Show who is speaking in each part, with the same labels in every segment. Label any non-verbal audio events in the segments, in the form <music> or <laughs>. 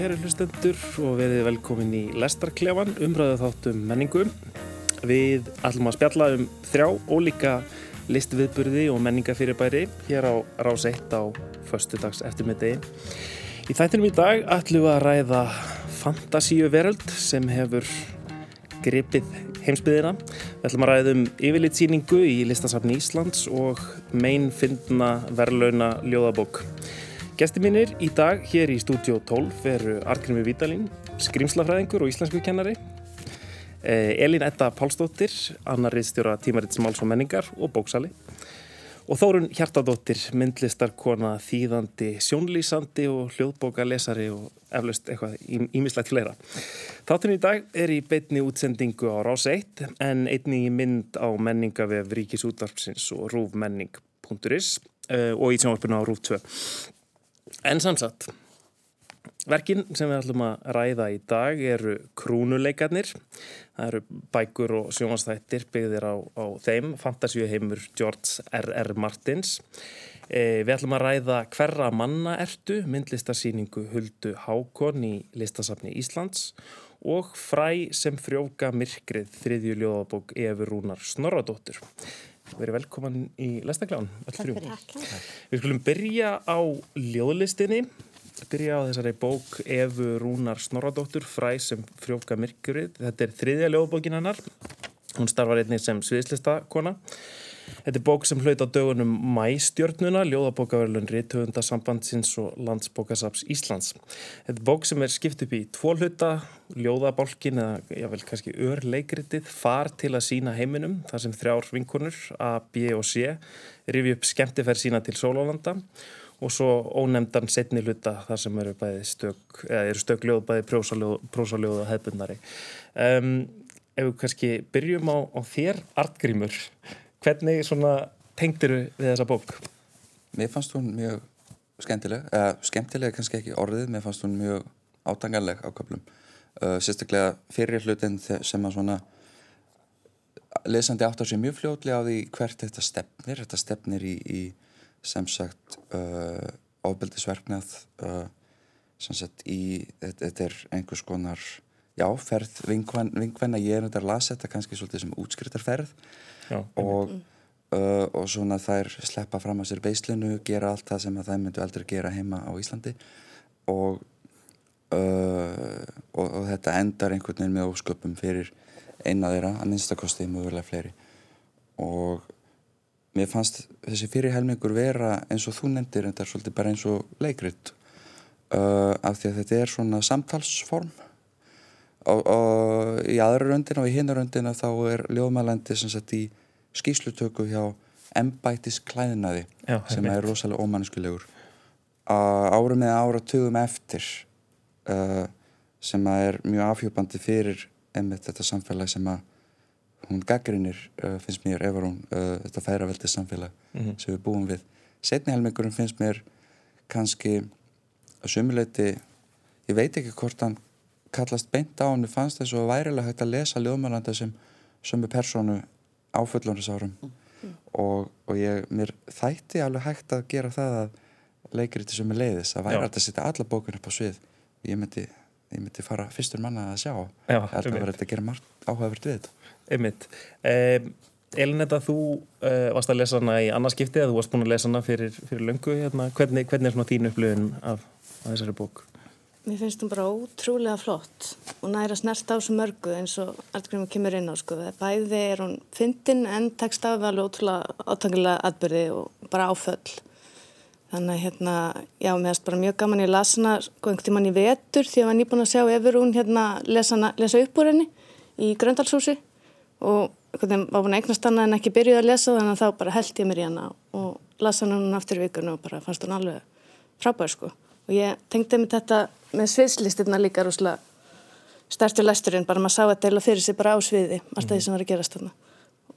Speaker 1: Kæri hlustendur og verið velkomin í Lestarklefan, umræðu þáttum menningu. Við ætlum að spjalla um þrjá ólíka listviðburði og menningafyrirbæri hér á Rás 1 á förstudags eftirmiðdegi. Í þættinum í dag ætlum við að ræða fantasíu veröld sem hefur gripið heimsbyðina. Við ætlum að ræða um yfirlitsýningu í listasafni Íslands og meinfindna verlauna ljóðabók. Gesti mínir í dag hér í stúdjó 12 veru Argrimi Vítalín, skrimslafræðingur og íslensku kennari, Elin Edda Pálsdóttir, annarrið stjóra tímarits máls og menningar og bóksali og Þórun Hjartadóttir, myndlistarkona, þýðandi, sjónlýsandi og hljóðbókalesari og eflaust eitthvað ímislegt fleira. Þáttun í dag er í beitni útsendingu á Rás 1 en einni í mynd á menningavef Ríkisútvarpsins og rúfmenning.is og í sjónvarpinu á Rúf 2. En samsagt, verkin sem við ætlum að ræða í dag eru krúnuleikarnir. Það eru bækur og sjónastættir byggðir á, á þeim, fantasíuheimur George R.R. Martins. E, við ætlum að ræða hverra manna ertu, myndlistarsýningu Huldu Hákon í listasafni Íslands og fræ sem frjóka myrkrið þriðju ljóðabók Efur Rúnar Snorradóttur. Verið velkoman í Lestakláðan, öll þrjú. Við skulum byrja á ljóðlistinni, byrja á þessari bók Efu Rúnar Snorradóttur, fræ sem frjóka myrkurið. Þetta er þriðja ljóðbókin hennar, hún starfar einnig sem sviðslistakona. Þetta er bók sem hlaut á dögunum Mæstjörnuna, ljóðabókaverlun Rítuhundasambandsins og Landsbókasaps Íslands. Þetta er bók sem er skipt upp í tvo hluta, ljóðabálkin eða jável kannski örleikritið, far til að sína heiminum, þar sem þrjár vinkonur, A, B og C, rifi upp skemmtiferð sína til Sólólanda og svo ónemndan setni hluta þar sem eru stök, eða eru stök ljóð, bæði prósaljóð og hefbundari. Um, ef við kannski byrjum á, á þér, Artgrímur, Hvernig tengdir við þessa bók?
Speaker 2: Mér fannst hún mjög skemmtileg, eða skemmtileg kannski ekki orðið, mér fannst hún mjög átangarleg á köplum. Uh, sérstaklega fyrir hlutin sem að svona lesandi átt á sig mjög fljóðlega á því hvert þetta stefnir. Þetta stefnir í, í sem sagt uh, ofbeldisverknað, uh, sem sagt í, þetta er einhvers konar, já, ferð vingvenna, ég er þetta að lasa þetta kannski svolítið sem útskrittarferð Já, og, uh, og svona þær sleppa fram á sér beislinu, gera allt það sem þær myndu aldrei gera heima á Íslandi og, uh, og, og þetta endar einhvern veginn með ósköpum fyrir eina þeirra, að minnstakosti mjögulega fleiri. Og mér fannst þessi fyrirhelmingur vera eins og þú nefndir þetta er svolítið bara eins og leikrit uh, af því að þetta er svona samtalsform og, og í aðra röndina og í hinna röndina þá er ljóðmælandi sem sett í skýslutöku hjá embætis klæðinaði Já, sem er rosalega ómannskulegur árum eða áratugum eftir uh, sem er mjög afhjópandi fyrir einmitt þetta samfélag sem að hún gaggrinir uh, finnst mér ef hún uh, þetta færaveldið samfélag mm -hmm. sem við búum við. Setni helmingurinn finnst mér kannski að sumuleiti ég veit ekki hvort hann kallast beint á hann fannst þess að værilega hægt að lesa ljóðmælanda sem sömu personu á fullónusárum mm. og, og ég, mér þætti alveg hægt að gera það að leikriti sem er leiðis að væri að setja alla bókun upp á svið. Ég myndi, ég myndi fara fyrstur manna að sjá. Já, ég held að vera að gera margt áhugavert við þetta.
Speaker 1: Einmitt. Um, Elinetta, þú uh, varst að lesa hana í annarskipti eða þú varst búin að lesa hana fyrir, fyrir löngu hérna. hvernig, hvernig er svona þín upplöfun af, af þessari bók?
Speaker 3: Mér finnst hún bara ótrúlega flott og næra snert á svo mörgu eins og Artgrímur kemur inn á sko. Bæði er hún fyndin en tekst af alveg ótrúlega átangilega atbyrði og bara áföll. Þannig að hérna, já, mér finnst bara mjög gaman ég las hana sko einhvern tíman í vetur því að ég var nýbúin að sjá efur hún hérna lesa, lesa upp úr henni í Gröndalshúsi og veginn var hún eignast hana en ekki byrjuð að lesa þannig að þá bara held ég mér í hana og las hana hún aftur í vikunum og bara fannst hún alveg frábær sko. Og ég tengdi með þetta með sviðslistirna líka rúslega stertur læsturinn, bara maður sá að deila fyrir sig bara á sviði, allt það mm. sem var að gerast þarna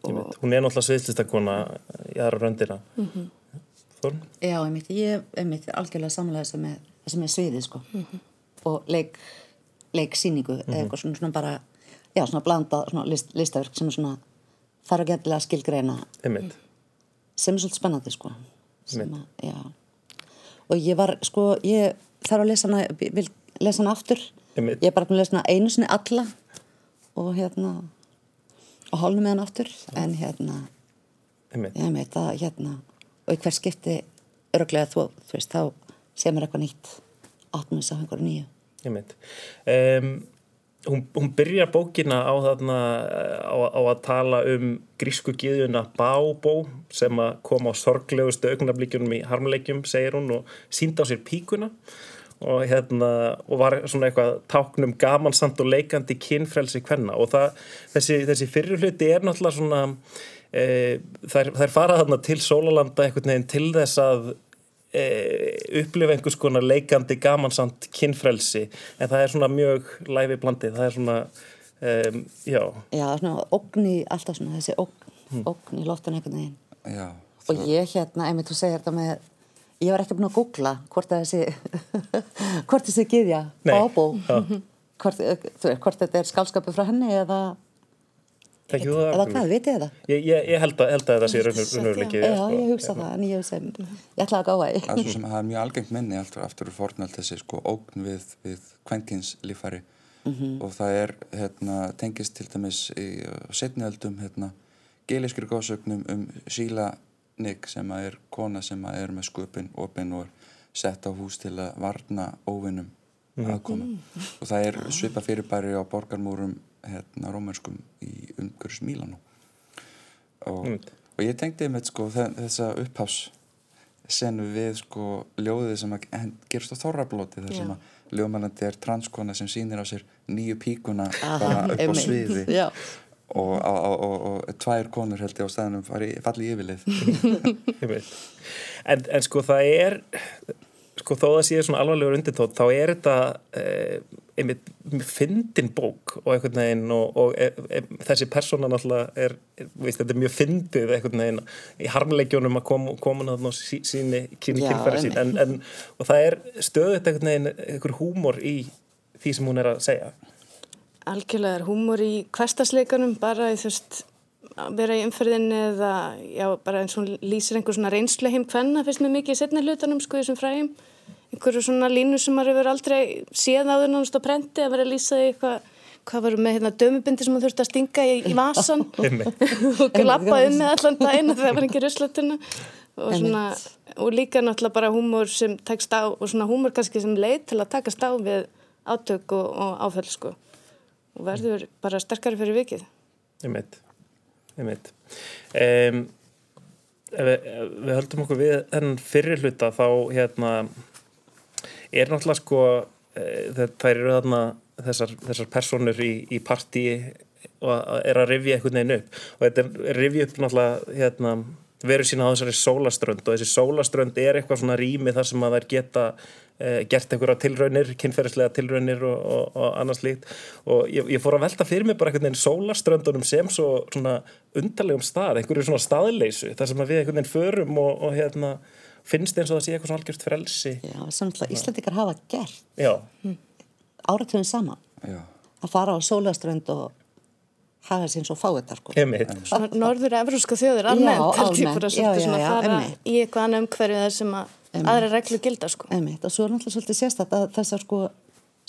Speaker 1: og... Hún er náttúrulega sviðslistakona í aðra röndina mm -hmm. Þorn?
Speaker 4: Já, ég myndi, ég myndi algjörlega samlega þess að með, með sviði sko mm -hmm. og leik, leiksýningu -hmm. eða eitthvað svona, svona bara já, svona blanda, svona list, listaverk sem er svona þarf að geta skilgreina sem er svolítið spennandi sko sem að, já og ég var, sko, ég þarf að lesa hana, vil lesa hann aftur. Ég er bara búin að lesa hann einu sinni alla og hérna og hálnum með hann aftur en hérna ég veit að hérna og í hver skipti örglega þú, þú veist, þá sé mér eitthvað nýtt. Þess að einhverju nýju.
Speaker 1: Einmitt. Um, hún, hún byrjar bókina á þarna á, á að tala um grísku gyðjuna Bábó sem að koma á sorglegustu augnablíkjunum í harmleikjum, segir hún og sínda á sér píkuna. Og, hérna, og var svona eitthvað táknum gamansamt og leikandi kynfrelsi kvenna. Og það, þessi, þessi fyrirhluti er náttúrulega svona e, þær, þær fara þarna til sólalanda einhvern veginn til þess að upplifa einhvers konar leikandi gamansamt kynfrelsi en það er svona mjög læfi blandið, það er svona um, já,
Speaker 4: já, svona ógn í, alltaf svona þessi ógn, ógn í loftinu einhvern veginn.
Speaker 2: Já,
Speaker 4: og ég hérna, einmitt þú segir þetta með ég var ekki búin að googla hvort að þessi <laughs> hvort þessi gyðja,
Speaker 1: Nei,
Speaker 4: Bábó hvort, þú veist, hvort þetta er skálskapu frá henni eða,
Speaker 1: Þekkir þú það?
Speaker 4: eða hvað, vitið það?
Speaker 1: Ég, ég, ég held, að, að þetta sé raunveruleiki
Speaker 4: Já, ég hugsa það, en ég hugsa ég ætla að gáða í
Speaker 2: það er svo sem það er mjög algengt minni aftur, aftur úr fornöld þessi sko ógn við, við kvenkins lífari og það er hérna, tengist til dæmis í setniöldum hérna, geiliskur góðsögnum um Síla Nick sem að er kona sem að er með sköpin opinn og er sett á hús til að varna óvinnum aðkoma og það er svipa fyrirbæri á borgarmúrum hérna rómörskum í umhverjus Mílanó og, og ég tengdi með sko, þe- þessa upphás senu við sko ljóðið sem að gerist á þorrablóti þar sem að ljóðmælandi er transkona sem sýnir á sér nýju píkuna
Speaker 4: Aha,
Speaker 2: bara upp á
Speaker 4: einmitt.
Speaker 2: sviði
Speaker 4: Já.
Speaker 2: og, og, og, og, og tvær konur held ég á staðinum fari, falli yfirlið. <laughs>
Speaker 1: En, en sko það er sko þó það sé svona alvarlegur undirtótt þá er þetta eh, einmitt fyndin bók og einhvern veginn og, og e, e, þessi persóna náttúrulega er, er veist, þetta er mjög fyndið einhvern veginn í harmleikjónum að koma kom hann og sí, síni kynfæri sín. en, en, og það er stöðut einhvern veginn einhver húmor í því sem hún er að segja.
Speaker 3: Algjörlega er húmor í hverstasleikanum bara í þú veist að vera í umferðinni eða já, bara eins og lýsir einhver svona reynslu heim hvenna fyrst með mikið í setna hlutanum sko í þessum fræðum. Einhverju svona línu sem maður hefur aldrei séð áður náttúrulega á prenti að vera að lýsa því eitthvað hvað varum með hérna dömubindi sem hún þurfti að stinga í, í vasan <laughs> <laughs> og lappa um með allan daginn þegar það var ekki ruslatuna og, svona, og líka náttúrulega bara húmor sem tekst á og svona húmor kannski sem leið til að takast á við átök og, og áföll sko. Og verður bara sterkari fyrir vikið.
Speaker 1: Einmitt. Einmitt. Um, ef við, ef við höldum okkur við þennan fyrir hluta þá hérna er náttúrulega sko e, það eru þarna þessar, þessar personur í, í partíi og er að rifja einhvern veginn upp og þetta er rifja upp náttúrulega hérna veru sína á þessari sólaströnd og þessi sólaströnd er eitthvað svona rými þar sem að þær geta eh, gert einhverja tilraunir, kynferðislega tilraunir og, og, og annars líkt og ég, ég fór að velta fyrir mig bara einhvern veginn sólaströndunum sem svo svona undarlegum stað, einhverju svona staðleysu þar sem að við einhvern veginn förum og, og hérna finnst eins og það sé eitthvað svona algjört frelsi.
Speaker 4: Já, náttúrulega Íslandikar hafa gert.
Speaker 1: Já,
Speaker 4: áratöðun saman.
Speaker 2: Já,
Speaker 4: að fara á sólaströnd og hafa sér svo fáið þar sko.
Speaker 1: emitt
Speaker 3: norður-evróska þjóðir
Speaker 4: Já,
Speaker 3: almennt held ég bara svolítið að fara í eitthvað annað umhverju þar sem að aðra reglur gilda sko.
Speaker 4: Einmitt, og svo er náttúrulega svolítið sérstætt að þessar sko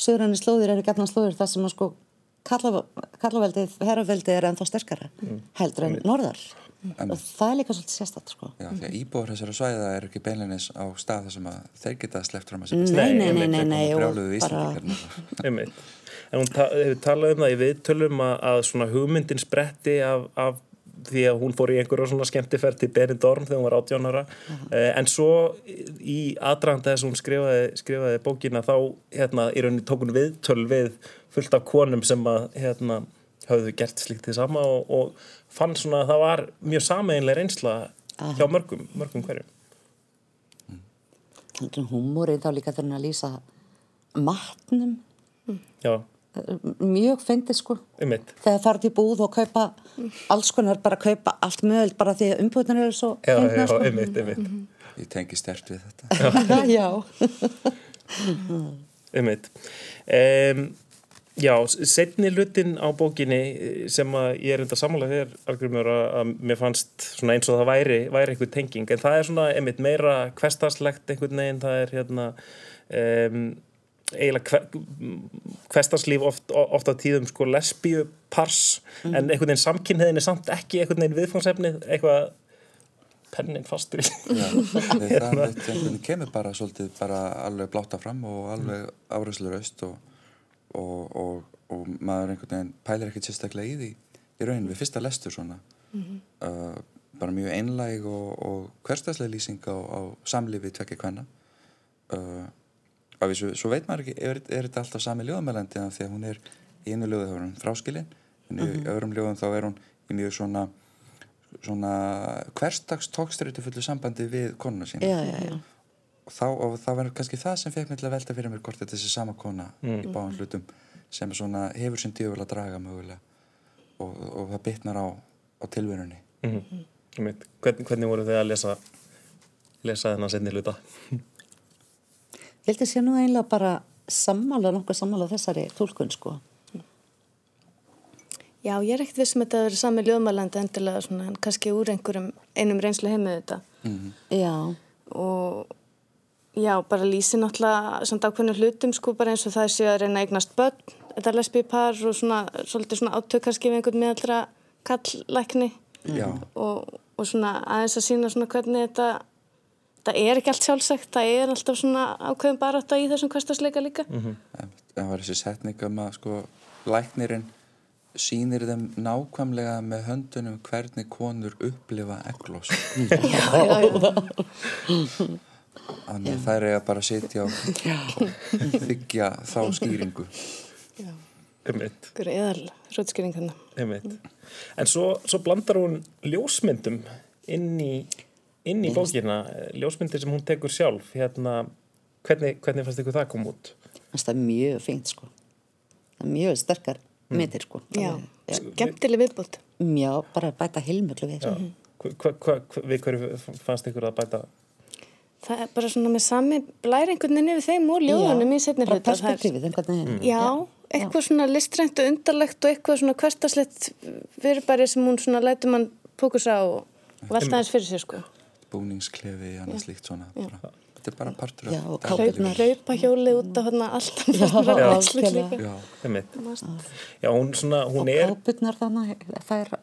Speaker 4: söðræni slóðir eru gefna slóðir þar sem að sko kallaveldið, herraveldið er ennþá sterkara heldur en norðar. Og það er líka svolítið sérstætt sko.
Speaker 2: Já, því að íbúar þessara svæða er ekki beinleinis á stað þar sem að þeir geta sleppt fram að
Speaker 4: Nei,
Speaker 2: sér
Speaker 4: nei, nei, nei, nei,
Speaker 1: En hún ta hefur talað um það í viðtölum að, að svona hugmyndin spretti af, af því að hún fór í einhverja svona skemmtiferð til Benidorm þegar hún var 18 ára. Eh, en svo í aðdraganda þess að hún skrifaði, skrifaði bókina þá hérna í rauninni tók hún viðtöl við fullt af konum sem að hérna höfðu gert slíkt því sama og, og fann svona að það var mjög sameinlega reynsla hjá mörgum, mörgum hverjum.
Speaker 4: heldur en húmórið þá líka hann að lýsa matnum?
Speaker 1: Já,
Speaker 4: mjög fyndið sko
Speaker 1: einmitt.
Speaker 4: þegar það er í búð og kaupa alls konar bara kaupa allt mögult bara því að umbúðunar eru svo
Speaker 1: Já, já,
Speaker 4: sko.
Speaker 1: einmitt, einmitt.
Speaker 2: Ég tengi stert við þetta
Speaker 4: já. <laughs>
Speaker 1: Einmitt. Um, já, setni lutin á bókinni eh, sem að ég er enda sammála þér, Argrymur, að, að mér fannst svona eins og það væri, væri einhver tenging, en það er svona einmitt meira hverstarslegt einhvern veginn, það er hérna um, eiginlega hver, hverstarslíf oft, oft á tíðum sko lesbíupars
Speaker 2: Mhm.
Speaker 1: en einhvern veginn samkynniðin er samt ekki einhvern veginn viðfangsefnið eitthvað pennin fastur. Í
Speaker 2: Já, það <laughs> veit, einhvern veginn kemur bara svolítið bara alveg bláta fram og alveg áræðsluraust og, og, og, og maður einhvern veginn pælir ekkert sérstaklega í því í raunin við fyrsta lestur svona uh, bara mjög einlæg og, og hverstaslega lýsing á, á samlífi tvekki hvenna uh, af því svo, veit maður ekki er, er þetta alltaf sami ljóðamælandi því að hún er í einu ljóðu þá er hún fráskilin en í öðrum ljóðum þá er hún í mjög svona svona hverstags tókstrætu fullu sambandi við konuna sína
Speaker 4: já, já, já.
Speaker 2: og, þá, og það var kannski það sem fekk mig til að velta fyrir mér hvort þetta er þessi sama kona
Speaker 1: Mm.
Speaker 2: í báðan hlutum sem svona hefur sem djöful að draga mögulega og, og það bitnar á, á tilverunni
Speaker 1: Mhm. Einmitt. Hvern, hvernig voru þið að lesa lesa þennan senni hluta
Speaker 4: Ég held að sé nú einlega bara sammála, nokkuð sammála þessari tólkun sko.
Speaker 3: Já, ég er ekkert vissum að þetta að vera sami ljóðmælandi endilega svona, en kannski úr einhverjum einum reynslu heimið þetta.
Speaker 4: Já,
Speaker 3: Og já, bara lýsi náttúrulega samt ákveðinu hlutum, sko, bara eins og það sé að reyna eignast börn, þetta lesbípar og svona, svolítið svona átök kannski við einhvern meðallra kalllækni
Speaker 2: Já,
Speaker 3: og, og svona aðeins að sína svona hvernig þetta, þetta er ekki allt sjálfsagt, það er alltaf svona ákveðin bara þetta í þessum hverstasleika líka.
Speaker 2: það var þessi setning um að sko læknirinn sýnir þeim nákvæmlega með höndunum hvernig konur upplifa eglós <laughs> þannig að þær eiga bara að sitja og þykja þá skýringu.
Speaker 3: Hérna.
Speaker 1: Einmitt. En svo, svo blandar hún ljósmyndum inn í, inn í bókina, eh, ljósmyndir sem hún tekur sjálf. Hérna, hvernig, hvernig fannst ykkur það kom út?
Speaker 4: það er mjög fínt sko. Það er mjög sterkar myndir sko.
Speaker 3: Já,
Speaker 4: já.
Speaker 3: skemmtileg viðbútt.
Speaker 4: Já, bara bæta heilmöglu við. Sko.
Speaker 1: Hva, hva, hva, við hverju fannst ykkur að bæta?
Speaker 3: Það er bara svona með sami blæri einhvern veginn yfir þeim úr ljóðunum í setni er-
Speaker 4: perspektífið, einhvern veginn.
Speaker 3: Já, eitthvað svona listrænt og undarlegt og eitthvað svona hverstaslegt fyrirbæri sem hún svona lætur mann fókusa á og velta aðeins fyrir sér sko.
Speaker 2: Búningsklefi, annað slíkt svona bara, þetta er bara partur
Speaker 4: og
Speaker 2: af
Speaker 3: Hlaup,
Speaker 4: kápurnar.
Speaker 3: hlaupa hjólið út af hérna alltaf
Speaker 4: Já,
Speaker 1: hún, svona, hún
Speaker 4: Og
Speaker 1: er...
Speaker 4: kápurnar þannig, þær,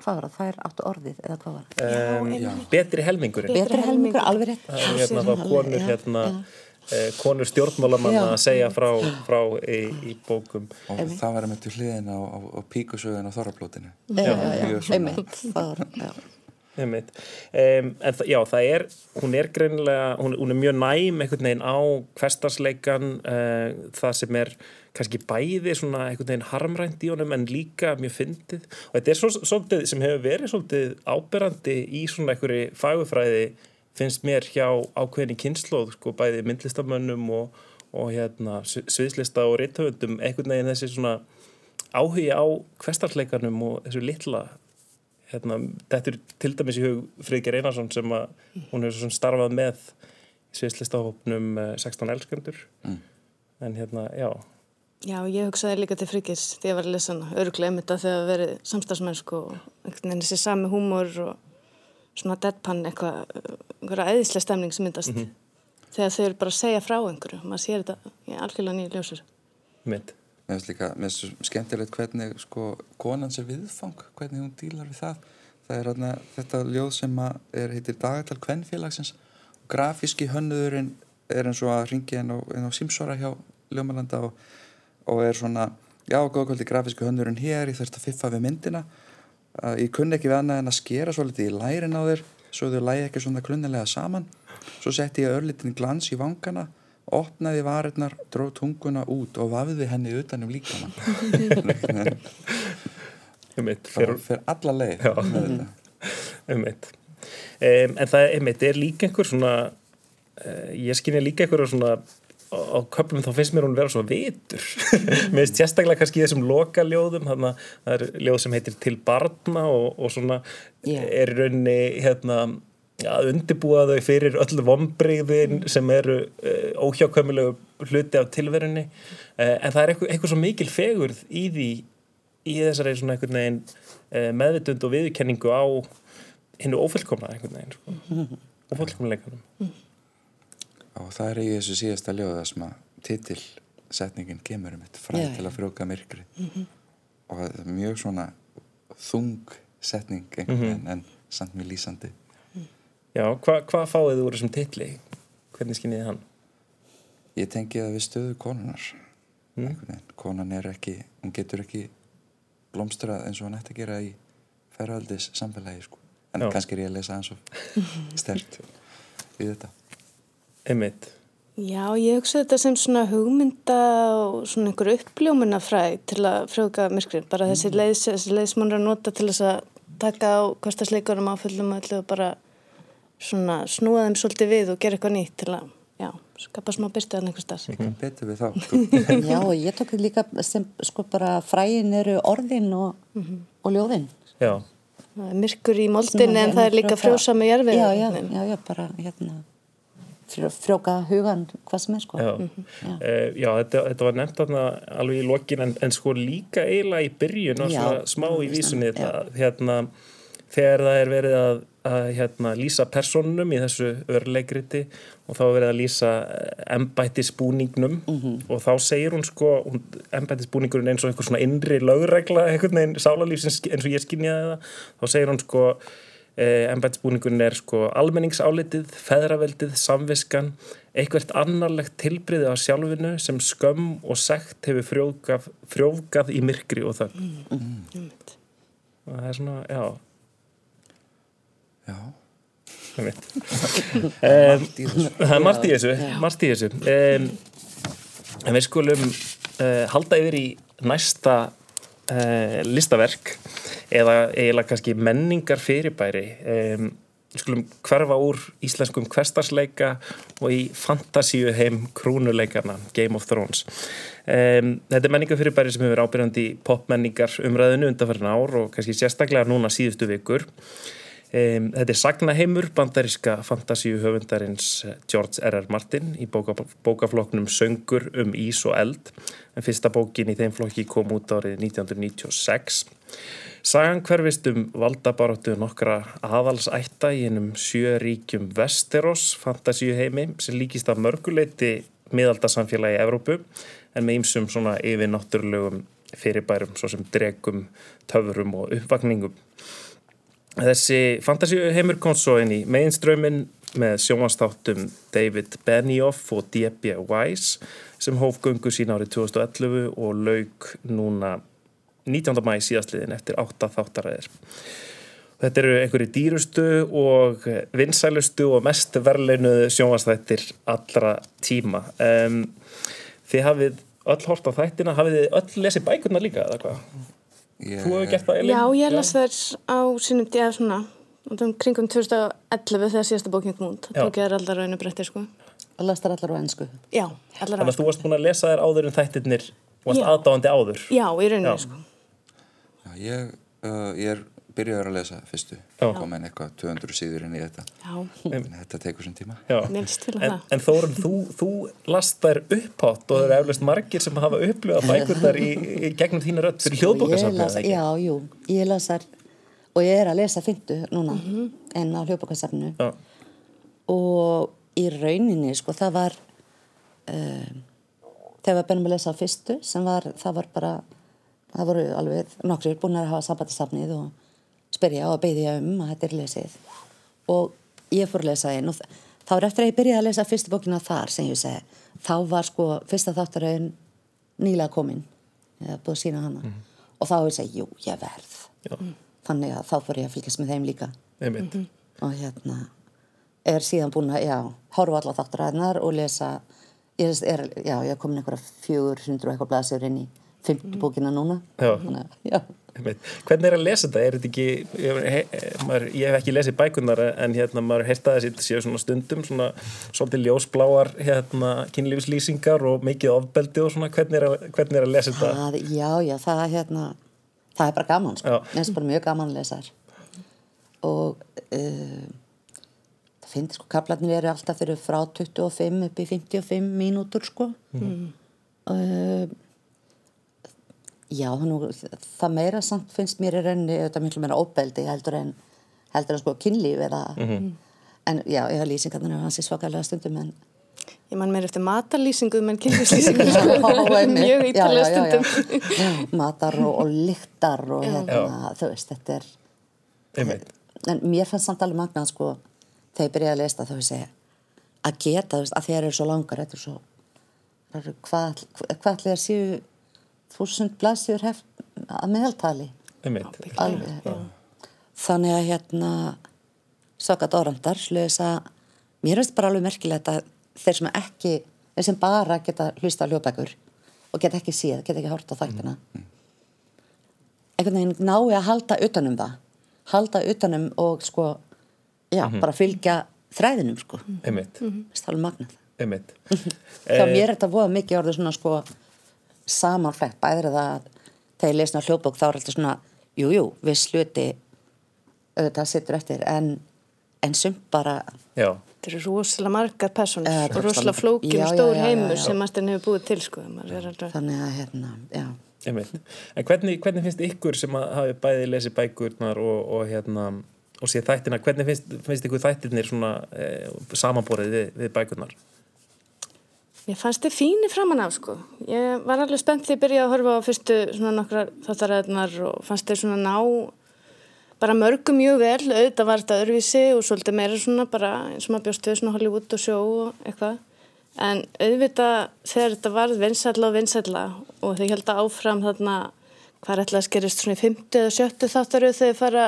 Speaker 4: hvað var það, þær áttu orðið eða hvað var það?
Speaker 1: Um, betri helmingurinn.
Speaker 4: Betri helmingur, alveg rétt.
Speaker 1: Það er hérna þá konur, hérna, eh, konur stjórnmálamanna að segja frá, frá í, í bókum.
Speaker 2: og það var með til hliðin á, á, á píkusögun á þorrablótinu.
Speaker 4: Já, já, já, einmitt, það var, já.
Speaker 1: Einmitt. Um, en það, já, það er, hún er greinilega, hún, hún er mjög næm einhvern veginn á hverstarsleikan, uh, það sem er kannski bæði svona einhvern veginn harmrænt í honum en líka mjög fyndið og þetta er svo, svolítið sem hefur verið svolítið áberandi í svona einhverju fagufræði finnst mér hjá ákveðinni kynnslóð, sko, bæði myndlistamönnum og, og hérna sviðslista og reythöfundum, einhvern veginn þessi svona áhugi á hverstarsleikanum og þessu litla hérna, þetta er til dæmis í hug Friðger Einarsson sem að hún hefur starfað með sviðslistahópnum 16 elskendur. En hérna, já.
Speaker 3: Já, ég hugsaði líka til frikis því að ég var að lesa hana, öruglega einmitt að þegar verið samstagsmennsku og einhvern veginn þessi sami húmor og svona deadpan eitthvað, einhverja eðislega stemning sem myndast. Þegar þau eru bara að segja frá einhverju, maður sér þetta í algjörlega nýju ljósur.
Speaker 1: mynd
Speaker 2: Mér finnst líka, mér finnst skemmtilegt hvernig sko konan sér viðfang, hvernig hún dílar við það. Það er hérna þetta ljóð sem er heitir Dagatal Kvenfélagsins. Grafíski hönnuðurinn er eins og að ringja inn á, á Simsvara hjá Ljómalanda og, og er svona, já, góða kvöldi grafíski hönnuðurinn hér, ég þurft að fiffa við myndina. Uh, ég kunni ekki við annað en að skera svo litið í lærin á þér, svo þau lægi ekki svona klunnilega saman. Svo setti ég örlitin glans í vangana opnaði varirnar, dróð tunguna út og vafði henni utan um líkana <laughs>
Speaker 1: mynd,
Speaker 2: bara
Speaker 1: fyrir,
Speaker 2: fyrir alla leið
Speaker 1: mynd. Um, en það einmitt, er líka einhver svona uh, ég skynja líka einhver svona á, köflum þá finnst mér hún vera svo vitur <laughs> mér finnst sérstaklega kannski í þessum loka ljóðum þannig að það er ljóð sem heitir Til barna og, og svona
Speaker 4: Já.
Speaker 1: er í rauninni hérna að undirbúa þau fyrir öll vombriðin sem eru uh, óhjákvæmulegu hluti af tilverunni. Uh, en það er eitthvað, eitthvað svo mikil fegurð í því í þessari svona einhvern veginn uh, meðvitund og viðurkenningu á hinnu ófullkomna einhvern veginn sko. <laughs> ófullkomleikunum
Speaker 2: og það er í þessu síðasta ljóða sem að titilsetningin kemur um þetta fræð til að frjóka myrkri og það er mjög svona þung setning einhvern veginn en samt mjög lýsandi
Speaker 1: Já, hva, hvað fáið þið úr þessum titli? Hvernig skinnið hann?
Speaker 2: ég tengi það við stöðu konunar veginn, konan er ekki hún getur ekki blómstrað eins og hann ætti að gera í ferðaldis samfélagi sko, en
Speaker 1: Já.
Speaker 2: kannski er ég að lesa hans og <laughs> stert í þetta
Speaker 1: Einmitt.
Speaker 3: Já, ég hugsa þetta sem svona hugmynda og svona einhver uppljómunafræð til að frjóka myrkrið. Bara þessi þessi sem hún er að nota til þess að taka á kostasleikurum áföllum og öllu og bara svona snúa þeim svolítið við og gera eitthvað nýtt til að, já, skapa smá byrtu að einhver stað.
Speaker 2: mm. betur við þá. <laughs>
Speaker 4: Já, og ég tók líka sem sko bara fræin eru orðin og, og ljóðin.
Speaker 1: Já,
Speaker 3: Það er myrkur í moldinni en það er líka frjósa með jarfið.
Speaker 4: Já, já, já, já, bara hérna frjó- frjóka hugan, hvað sem er sko.
Speaker 1: já. Eh, já þetta, þetta var nefnt þarna alveg í lokin en, en sko líka eiginlega í byrjun og
Speaker 4: Já.
Speaker 1: svona smá í
Speaker 4: Já.
Speaker 1: vísunni þetta, hérna, þegar það er verið að, að hérna, lýsa personunum í þessu örleikriti og þá er verið að lýsa embættisbúningnum. Og þá segir hún sko hún, embættisbúningurinn eins og einhver svona innri lögregla einhvern veginn sálarlífsins eins og ég skynjaði það. Þá segir hún sko embættisbúningurinn er sko almenningsálitið, feðraveldið, samviskan eitthvert annarlegt tilbriði á sjálfinu sem skömm og sekt hefur frjófgað, frjófgað í myrkri og þögn. Og það er svona, já
Speaker 2: já, <laughs> þessu.
Speaker 1: það er margt í þessu, margt í þessu. Um, en við skulum uh, halda yfir í næsta uh, listaverk eða eiginlega kannski menningar fyrirbæri um, við skulum hverfa úr íslenskum hverstarsleika og í fantasíu heim krúnuleikana Game of Thrones. Um, þetta er menningar fyrirbæri sem hefur ábyrjandi í popmenningar umræðinu undanferðin ár og kannski sérstaklega núna síðustu vikur Um, þetta er sagnaheimur bandaríska fantasíu höfundarins George R.R. Martin. Í bóka, bókafloknum Söngur um ís og eld. En fyrsta bókin í þeim flokki kom út árið 1996 Sagan hverfist um valdabaráttu nokkra aðalsætta í einum sjö ríkjum Westeros fantasíu heimi sem líkist að mörguleiti miðaldasamfélagi í Evrópu en með ýmsum svona yfir náttúrulegum fyrirbærum svo sem dregum, töfurum og uppvakningum Þessi fantasíu heimur kom svo inn í mainströmmin með sjónvastáttum David Benioff og D.B. Weiss sem hóf göngu sín árið 2011 og lauk núna 19. mæ síðastliðin eftir átta þáttaræðir. Þetta eru einhverju dýrustu og vinsælustu og mest verleinuðu sjónvastættir allra tíma. Um, þið hafið öll hort á þættina, hafið þið öll lesið bækurna líka eða hvað?
Speaker 2: Ég,
Speaker 1: Þú hefur gert það, Elin?
Speaker 3: Já, ég las þær á sínum díða svona, um kringum 2011 þegar síðasta bókin kom út.
Speaker 1: Já.
Speaker 3: Tók ég þær allar rauninu breytti, sko.
Speaker 4: Og lastar allar á ennsku.
Speaker 3: Já, allar
Speaker 1: Þannig að þú varst búin að lesa þær áður en þættirnir og varst
Speaker 3: Já.
Speaker 1: aðdáandi áður.
Speaker 3: Já, í rauninu,
Speaker 1: Já.
Speaker 3: sko.
Speaker 2: já, ég, uh, ég er byrjaður að lesa fyrstu.
Speaker 1: Já.
Speaker 2: kom en eitthvað 200 síður inn í þetta.
Speaker 3: Já,
Speaker 2: en þetta tekur sem tíma.
Speaker 1: Já.
Speaker 3: mér líst til að
Speaker 1: En, en Þórun, þú, þú last þær upphátt og það eru eflust margir sem hafa upplifað bækurnar í, í gegnum þína rödd fyrir
Speaker 4: las-
Speaker 1: ekki?
Speaker 4: Já, jú, ég lasar og ég er að lesa fyndu núna en á hljóðbókasafnu
Speaker 1: Já.
Speaker 4: og í rauninni sko það var um, þegar við bennum að lesa fyrstu sem var, það var bara það voru alveg nokkrir búin að hafa sambandisafnið og spyrja og beðja um að þetta er lesið og ég fór að lesa einn og þá er eftir að ég byrjaði að lesa fyrstu bókina þar sem ég segi, þá var sko fyrsta þáttarauðin nýlega komin hef búið að sína hana og þá hefur ég segi, jú, ég verð
Speaker 1: Já.
Speaker 4: þannig að þá fór ég að fylgjast með þeim líka
Speaker 1: Einmitt.
Speaker 4: og hérna er síðan búin að, já, horfa alla þáttaræðnar og lesa ég er, já, ég er komin einhverja 400 og eitthvað blaðsjör inn í fymtu bókina núna
Speaker 1: Já.
Speaker 4: Þannig, að, já.
Speaker 1: Hvernig er að lesa þetta? Er þetta ekki, ég, maður, ég hef ekki lesið bækurnar en hérna maður heyrta þessi þetta séu svona stundum svona svolítið ljósbláar hérna kynlífslýsingar og mikið ofbeldi og svona hvernig er að, hvernig er að lesa þetta?
Speaker 4: Já, já, það hérna það er bara gaman, sko, mér finnst bara mjög gaman að lesa þær og uh, það finnst sko, kaplarnir eru alltaf fyrir frá 25 upp í 55 mínútur, sko mm. uh, já, nú, það meira samt finnst mér í rauninni auðvitað miklu meira óbeldi heldur en heldur en sko kynlíf eða en já, ég har lýsingarnir af hans í svakalega stundum en
Speaker 3: Ég man mér eftir matarlýsingu, menn kynlífslýsingu, <laughs> sko. mjög ítalega stundum.
Speaker 4: Matar og, og lyktar og hérna, þú veist, þetta er,
Speaker 1: Einmitt.
Speaker 4: en mér fannst samt alveg magnað, sko, þegar ég byrjaði að lesta þá veist ég, að geta, þú veist, að þeir eru svo langar, þetta er svo, hvað, hvað allir séu þúsund blaðsjur hef að meðaltali. Alveg þannig að hérna svaka dórandar sluðis að mér finnst bara alveg merkilegt að þeir sem ekki þeir sem bara geta hlusta á hljóðbækur og geta ekki séð, geta ekki hort á þættina einhvern veginn nái að halda utanum það. Halda utanum og sko já, bara fylgja þræðinum sko,
Speaker 1: Einmitt.
Speaker 4: það er alveg magnað.
Speaker 1: Einmitt. <laughs>
Speaker 4: hjá mér er þetta voða mikið orðið svona sko samanflegt, bæður það að þegar ég lesna hljóðbók þá er alltaf svona jújú, jú, við sluti auðvitað sittur eftir en, en sumt bara
Speaker 1: Já.
Speaker 3: Þetta eru rosalega margar personur
Speaker 4: Eh,
Speaker 3: og rosalega
Speaker 4: já,
Speaker 3: stór
Speaker 4: já, já,
Speaker 3: heimur
Speaker 4: já.
Speaker 3: sem Martin hefur búið til, sko. alveg-
Speaker 4: þannig að hérna, já
Speaker 1: Einmitt. En hvernig, hvernig finnst ykkur sem að hafi bæði lesið bækurnar og, og, hérna, og sé þættina, hvernig finnst, finnst ykkur þættirnir svona e, samanborið við, við bækurnar?
Speaker 3: Mér fannst þið fínir framan af sko. Ég var alveg spennt því að byrja að horfa á fyrstu svona nokkrar þáttaræðnar og fannst þið svona ná bara mörgum mjög vel, auðvitað var þetta öðruvísi og svolítið meira svona bara eins og maður bjóst við svona Hollywood og sjó og eitthvað. En auðvitað þegar þetta varð vinsætla og vinsætla og þau held að áfram þarna hvað er ætla að skerist svona í 50 eða 70 þáttaröð þegar fara,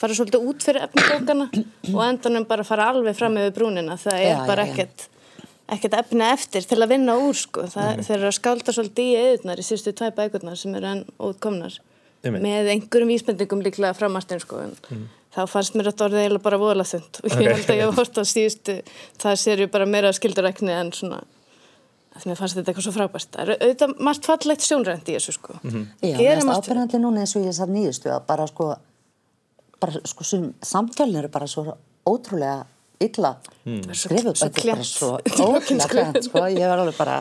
Speaker 3: fara svolítið út fyrir efnibókana og endanum bara fara alveg fram yfir brúnina. Það er
Speaker 4: Já, já,
Speaker 3: bara
Speaker 4: já.
Speaker 3: ekkert ekkert efni eftir til að vinna úr sko. Það, þeir eru að skálda svolítið í eðunar í síðustu tvæ bækurnar sem eru enn ótkomnar
Speaker 1: Einmitt.
Speaker 3: með einhverjum vísbendingum líklega framartin sko. en þá fannst mér þetta orðið eiginlega bara voðalega þund og ég held að ég hort á síðustu það sér ju bara meira skildurækni en svona að mér fannst þetta eitthvað svo frábært það er auðvitað margt fallegt sjónrænt í þessu sko.
Speaker 4: Já, mér finnst ábyrjandi núna eins og ég satt nýjustu að bara sko, bara sko illa. Skrifuð
Speaker 3: svo
Speaker 4: þetta er bara svo <laughs> ótrúlega klænt sko, ég var alveg bara,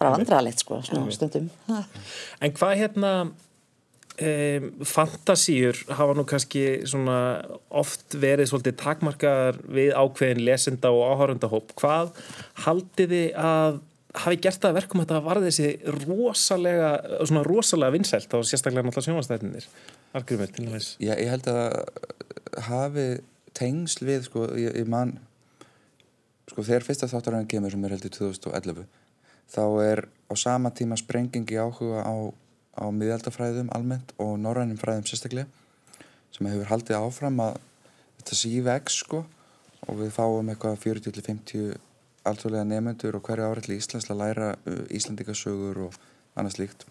Speaker 4: bara vandralegt sko, stundum.
Speaker 1: En hvað hérna um, fantasíur hafa nú kannski svona oft verið svolítið takmarkaðar við ákveðin lesenda og áhörundahóp. Hvað haldið þið að hafi gert það að verkum að þetta var þessi rosalega, svona rosalega vinsælt og sérstaklega náttúrulega sjónvastættinir? Argrymur, til dæmis.
Speaker 2: Já, ég held að hafi tengsl við, sko, ég, ég man sko, þegar fyrsta þáttaröðin kemur sem er held í 2011 þá er á sama tíma sprengingi áhuga á, á miðaldafræðum almennt og norrænum fræðum sérstaklega sem hefur haldið áfram að þetta sé í veg, sko og við fáum eitthvað 40-50 alþjóðlega nefnendur og hverju árið til Íslands að læra uh, Íslandikasögur og annað slíkt.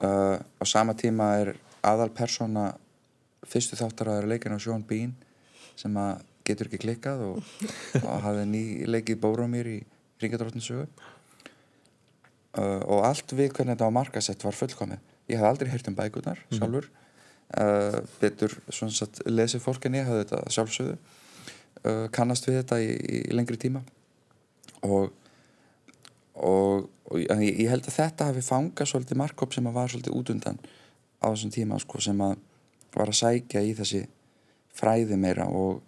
Speaker 2: Uh, á sama tíma er aðal persóna fyrstu þáttaraður leikinn á Sean Bean sem að getur ekki klikkað og, <laughs> og hafði ný leikið Bórumir í Ringadróttinsögu uh, og allt við hvernig þetta á markasett var fullkomið. Ég hafði aldrei heyrt um bækurnar sjálfur. Uh, betur svona satt lesið fólk en ég hafði þetta sjálfsögðu. Uh, kannast við þetta í, í lengri tíma. Og og, og ég, ég held að þetta hafi fangað svolítið markkóp sem að var svolítið út undan á þessum tíma sko, sem að var að sækja í þessi fræði meira og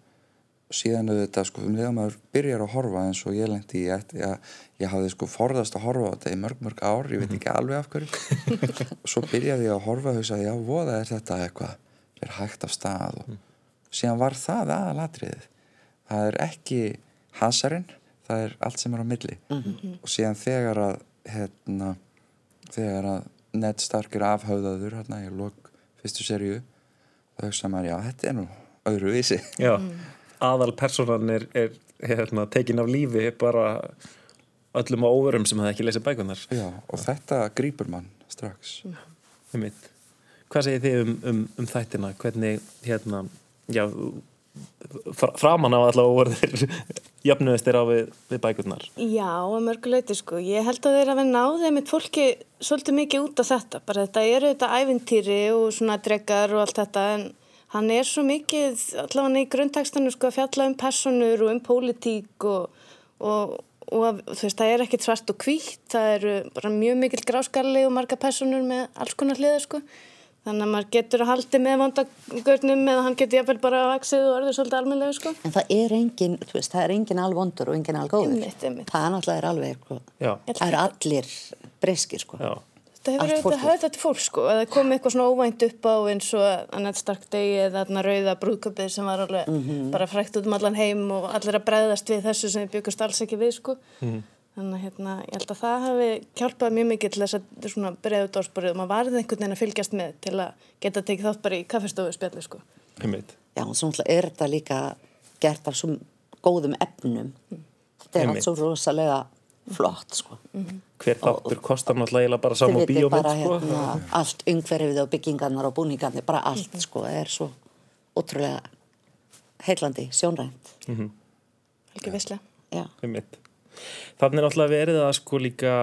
Speaker 2: síðan auðvitað sko um leiðum að byrjar að horfa eins og ég lendi í að ég, ég hafði sko forðast að horfa á þetta í mörg mörg ár, ég veit ekki alveg af hverju. Og <laughs> svo byrjaði ég að horfa og hugsaði já, voða er þetta eitthvað er hægt af stað og síðan var það aðalatriðið. Það er ekki hasarinn það er allt sem er á milli. Og síðan þegar að hérna, þegar að Ned Stark er afhauðaður hérna í lok fyrstu seríu þá hugsa maður, já, þetta er nú öðru vísi
Speaker 1: Já, aðal personan er, er hérna, tekin af lífi bara öllum á óverum sem hefði ekki lesið bækunar.
Speaker 2: já, og þetta grípur mann strax
Speaker 1: Einmitt. Hvað segir þið um, um, um þættina? Hvernig, hérna, já, fra- framan á allavega voru þeir <laughs> jöfnuðist þeir á við, við bækurnar?
Speaker 3: Já, að mörguleiti sko. Ég held að þeir hafi náðið mitt fólki svolítið mikið út af þetta. Bara þetta eru þetta ævintýri og svona dregar og allt þetta en hann er svo mikið allavega í grunntekstanu sko að fjalla um personur og um pólitík og, og, og að, þú veist, það er ekkit svart og hvítt. Það eru bara mjög mikil gráskalli og marga personur með alls konar hliða sko. Þannig að maður getur að haldi með vondagörnum eða hann getur jáfnvel bara vaksið og orðið svolítið almennilegu sko.
Speaker 4: En það er engin, þú veist, það er engin alvondur og engin algóður.
Speaker 3: Einmitt, einmitt.
Speaker 4: Það er náttúrulega er alveg, sko.
Speaker 1: Já,
Speaker 4: Það eru allir breyskir, sko.
Speaker 1: já,
Speaker 3: Það hefur auðvitað höfð þetta fólk sko, að það kom eitthvað svona óvænt upp á eins og Annette Stark Day eða þarna rauða brúðköpið sem var alveg
Speaker 4: Mhm.
Speaker 3: bara frækt út um allan heim og allir að bregðast við þessu sem við byggust alls ekki við sko. Þannig að hérna, ég held að það hafi hjálpað mjög mikið til þess að svona breiða út ásporið og maður varði einhvern veginn að fylgjast með til að geta tekið þátt bara í kaffestofu spjalli sko.
Speaker 4: Já, og svo er þetta líka gert af svo góðum efnum. Þetta er allt svo rosalega flott, sko.
Speaker 1: Hver þáttur kostar náttúrulega bara saman bíómynd,
Speaker 4: bara
Speaker 1: sko.
Speaker 4: hérna, allt umhverfið og byggingarnar og búningarnir, bara allt, sko, er svo ótrúlega heillandi, sjónrænt.
Speaker 3: Helgi Visla.
Speaker 4: Já.
Speaker 1: Einmitt. Þannig er náttúrulega verið að sko líka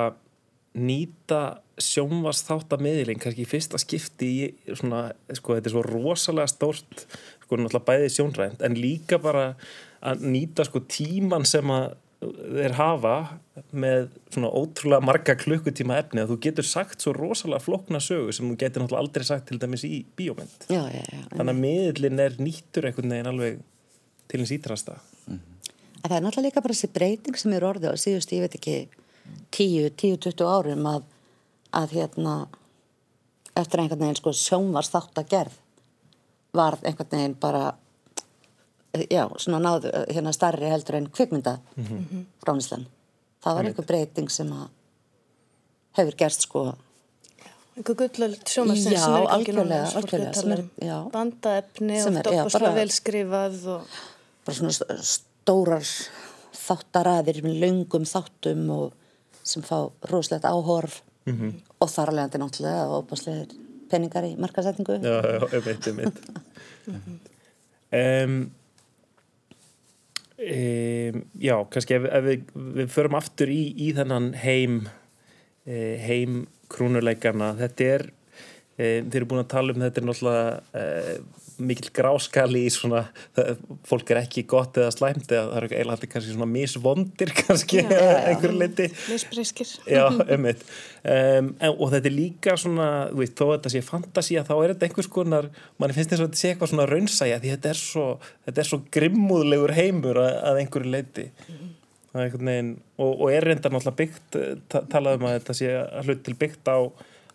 Speaker 1: nýta sjónvast þáttamiðling kannski í fyrsta skipti í svona, sko þetta er svo rosalega stórt sko náttúrulega bæðið sjónrænt en líka bara að nýta sko tíman sem að þeir hafa með svona ótrúlega marga klukkutíma efni að þú getur sagt svo rosalega flókna sögu sem þú getur náttúrulega aldrei sagt til dæmis í bíómynd.
Speaker 4: Já, já, já.
Speaker 1: þannig að miðlinn er nýttur einhvern veginn alveg til hins ítrasta
Speaker 4: En það er náttúrulega líka bara þessi breyting sem er orðið á síðust, ég veit ekki, 10-20 árum að, að hérna, eftir einhvern veginn sko sjónvars þátt að gerð varð einhvern veginn bara, já, svona náðu hérna starri heldur en kvikmynda fránislan. Það var einhver breyting sem að hefur gerst sko,
Speaker 3: Einhver gullöld sjómasins
Speaker 4: Já,
Speaker 3: er núna,
Speaker 4: algjörlega,
Speaker 3: sem er
Speaker 4: algjörlega, sem
Speaker 3: um.
Speaker 4: er- já.
Speaker 3: Bandaefni
Speaker 4: Sem
Speaker 3: og
Speaker 4: er, já,
Speaker 3: doppaslega
Speaker 4: bara-
Speaker 3: velskrifað og
Speaker 4: bara svona st- stórar þáttaraðir með löngum þáttum og sem fá roslegt áhorf -hmm. og þar alveg þetta náttúrulega og opaslegir peningar í markasetningu
Speaker 1: Já, já, einmitt, einmitt. <laughs> um, um, já, kannski ef, ef við, við förum aftur í, í þennan heim eh, heim krúnuleikana þetta er eh, þeir eru búin að tala um þetta er náttúrulega eh, mikil gráskali í svona fólk er ekki gott eða slæmt eða það eru eiginlega allir kannski svona misvondir kannski
Speaker 3: Já, <laughs>
Speaker 1: að einhverju leiti <laughs> einmitt. Um, og þetta er líka svona þú veist, þó að þetta sé fantasía þá er þetta einhvers konar, mann finnst þess að þetta sé eitthvað svona raunsæja því þetta er svo, þetta er svo grimmúðlegur heimur að, að einhverju leiti veginn, og, og er reyndar náttúrulega byggt ta talað um að þetta sé hlut til byggt á,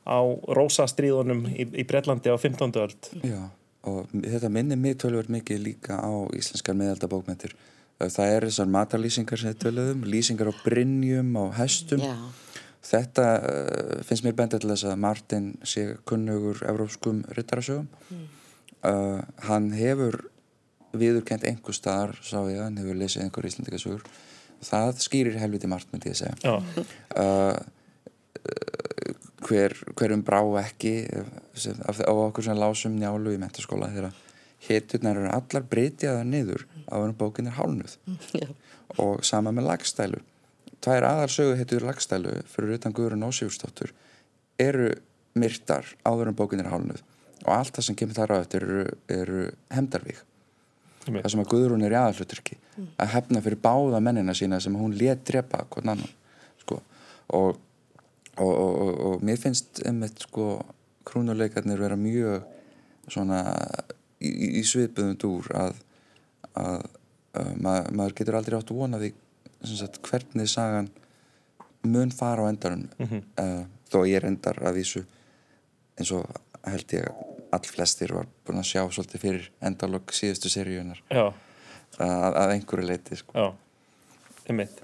Speaker 1: á rósastríðunum í, í Breitlandi á 15. öld.
Speaker 2: Já, og þetta minnir mig tölvöld mikið líka á íslenskar meðaldabókmentir. Það er þessar matarlýsingar sem þið töluðum, lýsingar á brynjum, á hestum.
Speaker 4: Já.
Speaker 2: Þetta uh, finnst mér bendið til þess að Martin sé kunnugur evrópskum ryttarasögum. Uh, hann hefur viðurkent einhver staðar, sá ég, hann hefur lesið einhver íslendikasögur. Það skýrir helviti margt, myndi ég segja uh, hver, hverum brá ekki sem, af, á okkur sem lásum njálu í mentaskóla þegar hiturnar eru allar breytjaðar niður á hvernig bókin er hálnuð <laughs>
Speaker 4: Já.
Speaker 2: og sama með lagstælu. Tvær aðarsögu hitur lagstælu fyrir utan Guðrun Ósífursdóttur eru myrtar áður en bókin er hálnuð og allt það sem kemur þar á eftir eru, eru hemdarvík það sem að Guðrún er í aðalhluturki að hefna fyrir báða mennina sína sem hún let drepa hvern annan sko. og, og, og, og, mér finnst einmitt sko krúnuleikarnir vera mjög svona í, í- svipuðum dúr að, að, að mað, maður getur aldrei átt vonaði sagt, hvernig sagan mun fara á endanum mm -hmm. þó ég er endar að vísu eins og held ég all flestir var búin að sjá svolítið fyrir endalokk síðustu seríunar
Speaker 1: Já,
Speaker 2: að, að einhverju leiti sko.
Speaker 1: Einmitt.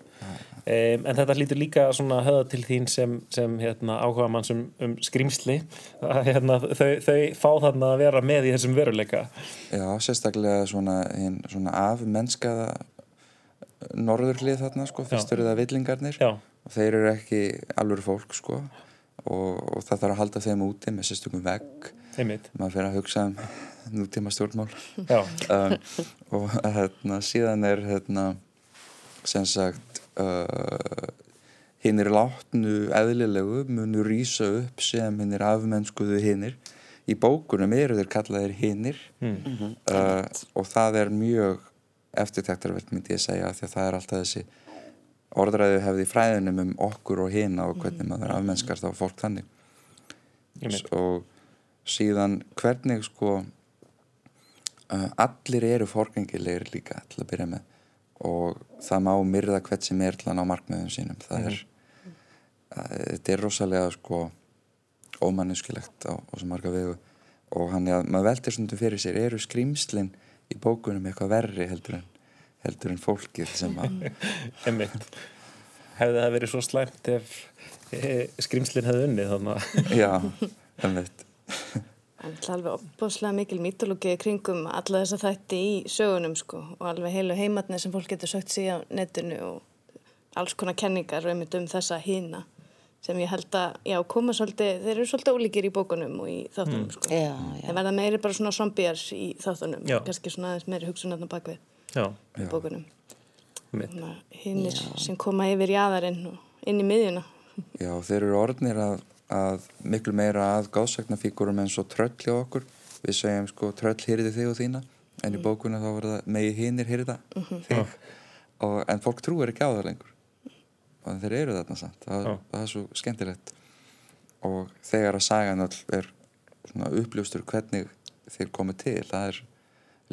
Speaker 1: Um, en þetta lítur líka svona höða til þín sem, sem hérna, áhuga mann sem um skrýmsli að hérna, þau, þau fá þarna að vera með í þessum veruleika.
Speaker 2: Já, sérstaklega svona, hin, svona af mennskaða norðurlið þarna sko, fyrst eru það villingarnir. Og þeir eru ekki alveg fólk sko. Og, og það þarf að halda þeim úti með sérstökum vegg. Maður fyrir að hugsa um nútíma stjórnmál. <laughs> Um, og hérna, síðan er hérna, sem sagt uh, hinn er látnu eðlilegu munu rýsa upp sem hinn er afmennskuðu hinnir í bókunum eru þeir kallaðir hinnir
Speaker 1: mm.
Speaker 2: uh, og það er mjög eftirtæktarvert myndi ég segja því að það er alltaf þessi orðræðu hefði í fræðinum um okkur og hina og hvernig maður afmennskar þá fólk þannig. Og síðan hvernig sko uh, allir eru forgengilegir líka til að byrja með og það má myrða hvert sem er til að ná markmiðum sínum. Það er uh, þetta er rosalega sko ómannuskilegt á, á svo marga vegu. Og hann, ja, maður veltir stundum fyrir sér eru skrýmslinn í bókunum eitthvað verri heldur en, heldur en fólkið sem að <laughs>
Speaker 1: Einmitt. Hefði það verið svo slæmt ef e, skrimslinn hefði unnið þannig að
Speaker 2: já, einmitt
Speaker 3: En það er alveg opbáslega mikil mítológi kringum alla þessa þætti í sögunum sko og alveg heilu heimatni sem fólk getur sögt sig á netinu og alls konar kenningar um, um þessa hína sem ég held að, já, koma svolítið, þeir eru svolítið ólíkir í bókunum og í þáttunum sko.
Speaker 4: Já, já.
Speaker 3: Þeir verða meiri bara svona zombiar í þáttunum,
Speaker 1: Já.
Speaker 3: kannski svona aðeins meiri hugsunarna bakvið
Speaker 1: Já,
Speaker 3: í bókunum.
Speaker 1: einmitt.
Speaker 3: Hinnir sem koma yfir jaðarinn og inn í miðjuna.
Speaker 2: Já, þeir eru orðnir að, að miklu meira að gáðsagnafíkurum eins og tröll hjá okkur. Við segjum sko tröll hýrði þig og þína en í bókuna þá verður það megi hinnir hýrða þig. Og, en fólk trúir ekki á það lengur. Og þeir eru þarna samt. Það,
Speaker 1: Já.
Speaker 2: það er svo skemmtilegt. Og þegar að sagan öll er svona uppljóstur hvernig þeir komið til, það er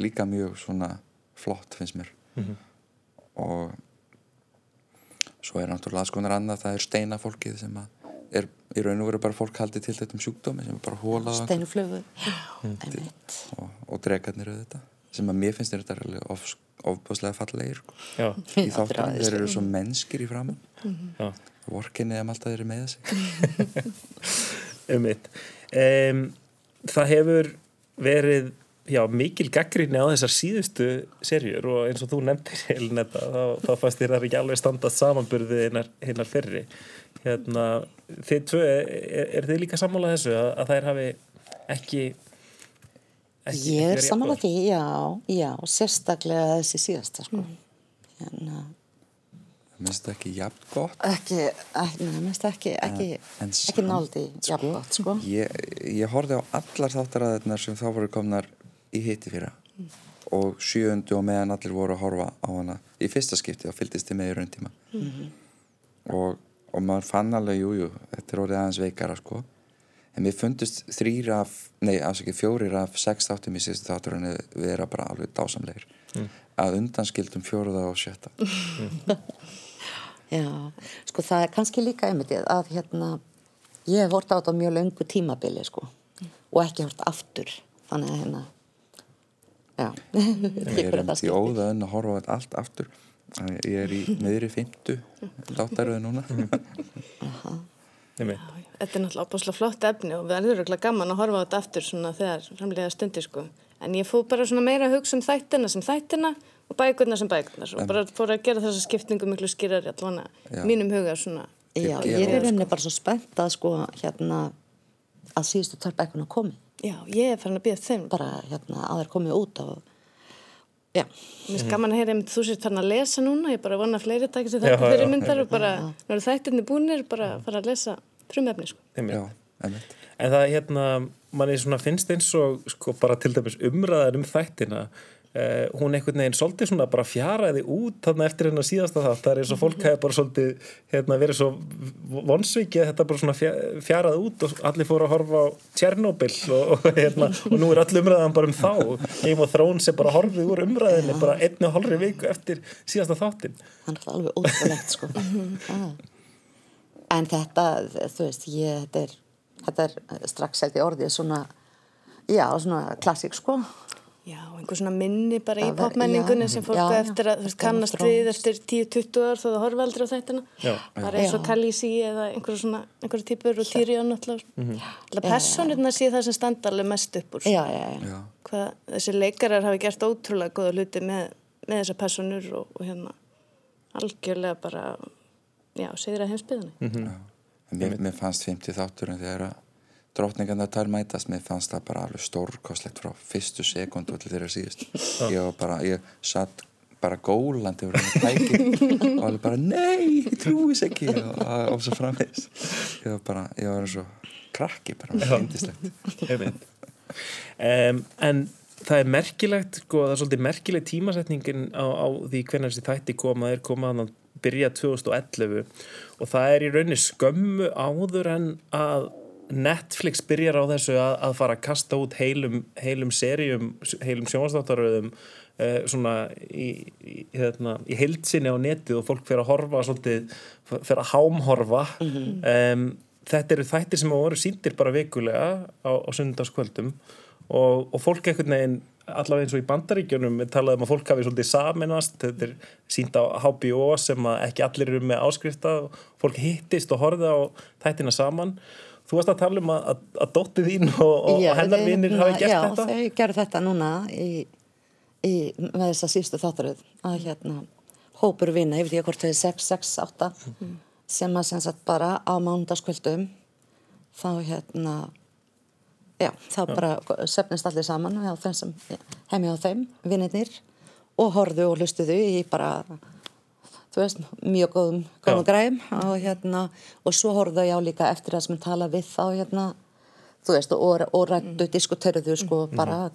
Speaker 2: líka mjög svona flott finnst mér. Og svo er náttúrulega konar annað það er steinafólkið sem að er í raun og veru bara fólk haldið til þetta um sjúkdómi sem er bara hólað.
Speaker 4: Já, einmitt.
Speaker 2: og, og dregarnir auðvitað sem að mér finnst þetta alveg of, ofbúslega fallegir sko.
Speaker 1: Já,
Speaker 2: í þáttunum, þeir eru svo mennskir í framann
Speaker 1: já,
Speaker 2: vorkinni að alltaf þeir eru með sig. <laughs>
Speaker 1: Einmitt. Um, það hefur verið já, mikil gaggrinni á þessar síðustu serjur og eins og þú nefndir Elinetta, þá, þá fannst þér það ekki alveg standað samanburðið hinnar fyrri. Hérna, þið tvö er, er þið líka sammálað þessu að, að þær hafi ekki, ekki
Speaker 4: Ég er
Speaker 1: jafngóðar?
Speaker 4: því, já, já, sérstaklega þessi síðasta, sko. Hérna,
Speaker 2: minnst það ekki jafn gott.
Speaker 4: Ekki, minnst ekki, ekki,
Speaker 2: En
Speaker 4: ekki
Speaker 2: samt,
Speaker 4: náldi jafn gott, sko.
Speaker 2: ég, ég horfði á allar þáttaræðirnar sem þá voru komnar í hitti fyrra. Og sjöundu og meðan allir voru að horfa á hana í fyrsta skipti og fylgdist þið með í raun tíma. Og, og maður fann alveg, jújú, jú, þetta er orðið aðeins veikara sko. En mér fundust þrýr af, nei, afsakið fjórir af sex þáttum í síðustu þátturinu vera bara alveg dásamlegir. Að undanskildum fjóruða og sjötta. <laughs>
Speaker 4: Já, sko það er kannski líka einmitt að hérna, ég hef hort á þetta á mjög löngu tímabili, sko, og ekki hort aftur, þannig að hérna, já, <laughs>
Speaker 2: ég er um því óðaðun að horfa allt aftur ég er í miðri fymtu þáttaröðu núna.
Speaker 3: Þetta er náttúrulega opbáslega flott efni og við erum örugglega gaman að horfa á þetta aftur svona þegar framlega stundir sko. En ég fóð bara svona meira að hugsa um þættina sem þættina og bækurna sem bækurna og bara fór að gera þessa skiptingu miklu skýrari allavega mínum huga svona.
Speaker 4: Já,
Speaker 2: Ég-
Speaker 4: er í rauninni bara svo spennt að sko, hérna, að síðustu tvær bækuna komi,
Speaker 3: Já, ég er farin að býða þeim.
Speaker 4: bara hérna að þeir komið út og, já,
Speaker 3: Mér finnst gaman að heyra einmitt þú sér farin að lesa núna, ég bara vona að fleiri takir sér
Speaker 1: Já,
Speaker 3: þetta
Speaker 1: já.
Speaker 3: fyrir myndar og bara, nú eru þættirni búnir, bara fara að lesa frumefni sko.
Speaker 2: Já, einmitt
Speaker 1: En það hérna, manni svona finnst eins og sko bara til dæmis umræðar um þættina uh, hún einhvern veginn svolítið svona bara fjaraði út þarna eftir hennar síðasta þátt það er eins og fólk hefði bara svolítið hérna, verið svo vonsvikið þetta bara svona fja- fjaraði út og allir fóru að horfa á Tjernobyl og, og, hérna, og nú er öll umræðan bara um þá Game of Thrones er bara horfið úr umræðinni bara einni og hálfri viku eftir síðasta þáttin
Speaker 4: hann er alveg ótrúlegt, sko. Já. En þetta, þú veist, ég, þetta er, þetta er strax held ég orðið svona, já, svona klassík, sko.
Speaker 3: Já, og einhver svona minni bara í popmenningunni
Speaker 4: já,
Speaker 3: sem fólk
Speaker 4: já, já.
Speaker 3: eftir að kannast við eftir 10-20 ár þó það horfa aldrei á þættina.
Speaker 1: Já.
Speaker 3: Bara eins og
Speaker 4: Já.
Speaker 3: Khaleesi eða einhverja svona, einhverja típur og Tyrion alltaf. Mm -hmm. Personirna sé það sem standa alveg mest upp úr.
Speaker 4: Já, já, já.
Speaker 2: Já,
Speaker 3: Hvað þessi leikarar hafi gert ótrúlega góða hluti með, með þessar personur og, og hérna algjörlega bara, já, segir að heimsbyðinni.
Speaker 2: já. En Mér, mér fannst 50 þátturinn þegar að drottningarna tær mætast, mér fannst það bara alveg stórkostlegt frá fyrstu sekundu til þeirra síðust. Ég var bara, ég satt bara gólandi og alveg bara, nei, ég trúi þess ekki. Og, og svo framvegis. Ég var bara, ég var eins og krakki bara, hindislegt.
Speaker 1: Um, en það er merkilegt sko, það er svolítið merkileg tímasetningin á, á því hvernig þessi þætti koma. Er komað að byrja 2011 og það er í rauninni skömmu áður en að Netflix byrjar á þessu að, að fara að kasta út heilum, heilum seríum, heilum sjónastáttaröðum uh, svona í, í, hérna, í heilsinni á netið og fólk fyrir að horfa svolítið, fyrir að hámhorfa. Um, þetta eru þættir sem voru síndir bara vikulega á, á sunnudagskvöldum og, og fólk ekkert neginn allavega eins og í bandaríkjunum við talaðum að fólk hafi svolítið saminast þetta er sínt á HBO sem ekki allir eru með áskrifta fólk hittist og horfið á þættina saman þú varst að tala um að, að, að dóttið þín og, og
Speaker 4: Já,
Speaker 1: hennar vinnir hafi gert
Speaker 4: já,
Speaker 1: þetta?
Speaker 4: þau gerðu þetta núna í, í, með þessa síðustu þáttaröð að hérna hópur vinna, ég veit ekki hvort þau er 6, 6, 8 sem að sem sagt bara á mánudagskvöldum þá hérna já, þá bara sefnist allir saman á þeim sem, heimi á þeim vinnirnir og horfðu og hlustuðu í bara þú veist, mjög góðum, góðum græm og hérna, og svo horfðu ég á líka eftir það sem ég tala við þá hérna, þú veist, og, og rættu diskutöruðu sko bara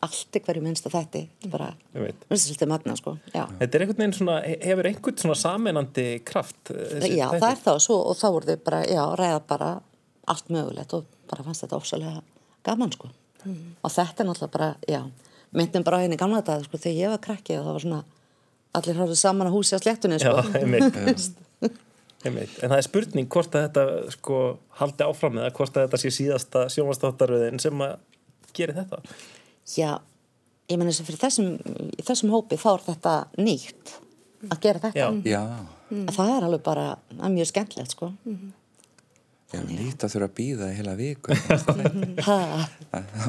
Speaker 4: allt í hverju minnsta þætti bara,
Speaker 1: Ég veit.
Speaker 4: minnst magna sko já,
Speaker 1: Þetta er einhvern veginn svona, hefur einhvern svona saminandi kraft eh, þessi
Speaker 4: já
Speaker 1: þættir?
Speaker 4: það er þá svo og þá voru þau bara, já, ræða bara allt mögulegt og bara fannst þetta ofsalega gaman sko. Og þetta er náttúrulega bara, já myndum bara á henni gamla dag, sko, þegar ég var krakki og það var svona, allir horfðu saman á húsi á sléttunni,
Speaker 1: Já,
Speaker 4: sko
Speaker 1: einmitt. <laughs> einmitt. En það er spurning hvort að þetta sko haldi áfram eða hvort að þetta sé síðasta sjónvastáttaröðin sem að geri þetta.
Speaker 4: Já, ég menn þess að fyrir þessum, þessum hópi þá er þetta nýtt að gera þetta.
Speaker 1: Já.
Speaker 2: Já,
Speaker 4: Það er alveg bara, það er mjög skemmtilegt sko.
Speaker 2: Ég nýtt að þurfa að býða í heila viku. <laughs>
Speaker 4: Ha,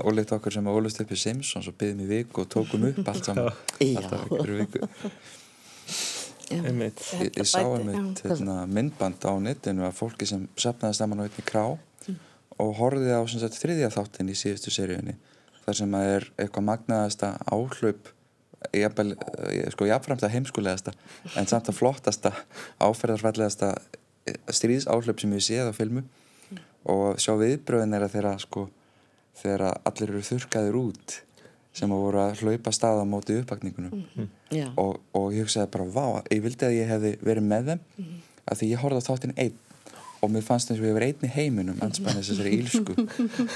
Speaker 2: Ólíkt okkur sem ólust upp í Simpsons og byggðum í viku og tókum upp allt saman.
Speaker 4: Já.
Speaker 2: alltaf ykkur viku. Ég, ég sá einmitt hérna, myndband á netinu af fólki sem sapnaði saman á einni krá og horfið á sem sagt, þriðja þáttin í síðustu seríunni þar sem að er eitthvað magnaðasta áhlaup eh, sko, jafnframt að heimskulegasta en samt að flottasta áferðarfallegasta stríðsáhlaup sem ég séð á filmu. Og sjá viðbröðin er að þeirra sko, þegar allir eru þurrkaðir út sem að voru að hlaupa stað á móti uppakningunum
Speaker 4: já,
Speaker 2: og, og ég hugsaði bara, vá, ég vildi að ég hefði verið með þeim.
Speaker 4: Mhm.
Speaker 2: af því ég horfði á þáttinn einn og mér fannst eins og ég verið einn í heiminum anspænis <laughs> þessari ílsku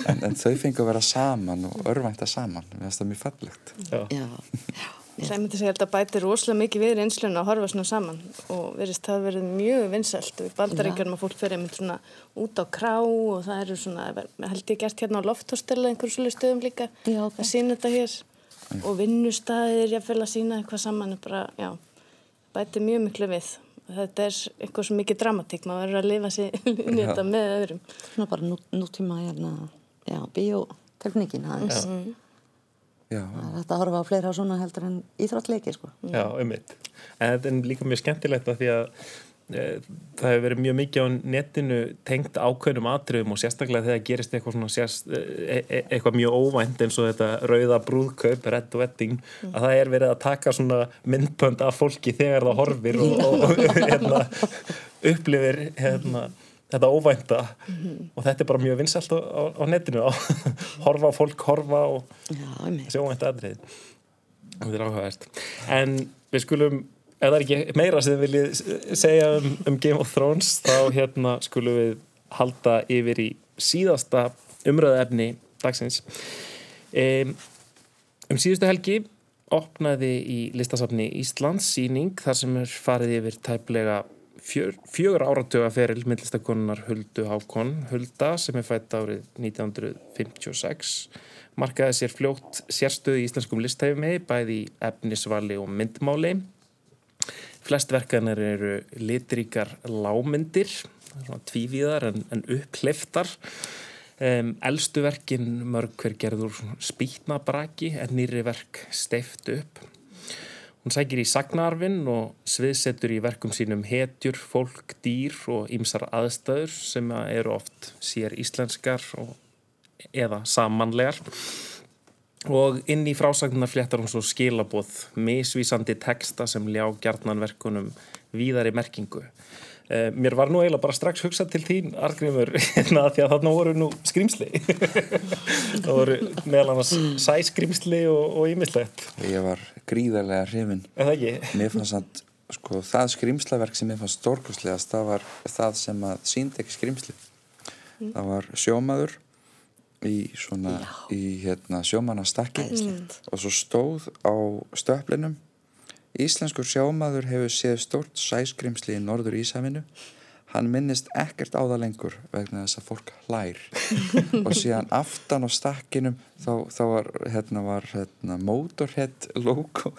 Speaker 2: en, en þau fengi að vera saman og örvænta saman. Mér finnst það mjög fallegt.
Speaker 1: Já.
Speaker 4: já,
Speaker 3: Ég myndi segja að þetta bæti rosalega mikið við reynsluna að horfa svona saman. Og verðist það verið mjög vinsælt og í baldaríkjörnum að fólk fyrir einmitt svona út á krá og það eru svona, held ég gert hérna á lofthostel einhverjum stöðum líka.
Speaker 4: Já, ok.
Speaker 3: að sína þetta hér. Og vinnustæðir jáfnvel að sína eitthvað saman er bara, já, bæti mjög miklu við. Þetta er eitthvað svo mikið dramatík maður verður að lifa sér <laughs> inn í þetta með öðrum.
Speaker 4: Svona bara nú, nútíma hérna, já, bíótelfningin aðeins. Að horfa á fleira svona heldur en íþróttleiki sko.
Speaker 1: Já, einmitt. En þetta er líka mjög skemmtilegt að því að e, það hefur verið mjög mikið á netinu tengt ákveðnum atriðum og sérstaklega þegar gerist eitthvað svona sérst, e, e, eitthvað mjög óvænt eins og þetta rauða brúðkaup, red wedding að það er verið að taka svona myndbönd af fólki þegar það horfir og, og, og hérna, upplifir hérna, þetta óvænta. Og þetta er bara mjög vinsælt á, á, á netinu að <laughs> horfa fólk, horfa og þessi óvænt aðrið þetta er áhugavert. En við skulum, ef það er ekki meira sem þið viljið segja um, um Game of Thrones þá hérna skulum við halda yfir í síðasta umröðaefni dagsins. Um, um síðustu helgi opnaði í listasafni Íslands síning þar sem er farið yfir tæplega fjör, fjögur áratuga feril myndlistakonunar Huldu Hákon Hulda sem er fætt árið 1956 markaði sér fljótt sérstöðu í íslenskum listhæfumi bæði í efnisvali og myndmáli. Flest verkanar eru litríkar lámyndir tvívíðar en, en upphliftar um, elstu verkin mörg hver gerður spýtnabraki en nýri verk steift upp Hún sækir í sagnarfinn og sviðsetur í verkum sínum hetjur, fólk, dýr og ýmsar aðstæður sem eru oft sér íslenskar og, eða samanlegar. Og inn í frásagnar fléttar hún svo skilaboð, misvísandi texta sem ljá gjarnan verkunum víðari merkingu. Eh, mér var nú eiginlega bara strax hugsað til þín, Argrimur, <laughs> hérna, því að þarna voru nú skrimsli. <laughs> það voru meðal annars sæskrimsli og ímislegt.
Speaker 2: ég var gríðarlega hrifin
Speaker 1: Er það ekki?
Speaker 2: mér fannst að sko, það skrimslaverk sem mér fannst stórkostlegast það var það sem að síndi ekki skrimsli það var sjómaður í svona
Speaker 4: Já.
Speaker 2: í hérna sjómanastakki og svo stóð á stöplinum Íslenskur sjómaður hefur séð stórt sæskrimsli í norður Ísafinu hann minnist ekkert á það lengur vegna þess að fólk hlær. Og síðan aftan á stakkinum þá, þá var, hérna, var hérna, Motorhead logo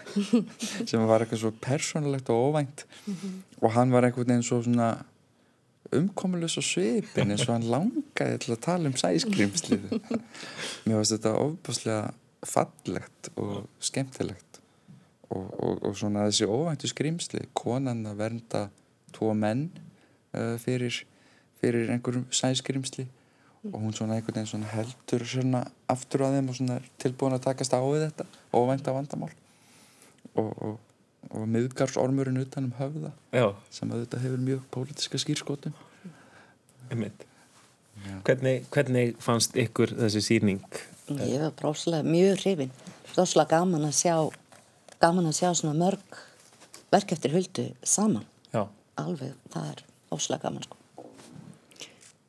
Speaker 2: sem var eitthvað svo persónulegt og óvænt. Og hann var einhvern veginn svo svona umkomulegs og svipin eins og hann langaði til að tala um sæskrimslið. Mér finnst þetta ofbúslega fallegt og skemmtilegt og, og, og svona þessi óvæntu skrimsli konan að vernda tvo menn uh, fyrir, fyrir einhverjum sæskrimsli og hún svona einhvern veginn svona heldur svona aftur á þeim og svona er tilbúin að takast á við þetta óvænta vandamál og, og, og miðgarsormurinn utan um höfða
Speaker 1: Já,
Speaker 2: sem auðvitað hefur mjög pólitíska skýrskotum
Speaker 1: einmitt. Hvernig, hvernig fannst ykkur þessi sýning?
Speaker 4: Ég var bróslega mjög hrifin. Bróslega gaman að sjá, gaman að sjá svona mörg verk eftir huldu saman.
Speaker 1: Já,
Speaker 4: Alveg, það er bróslega gaman sko.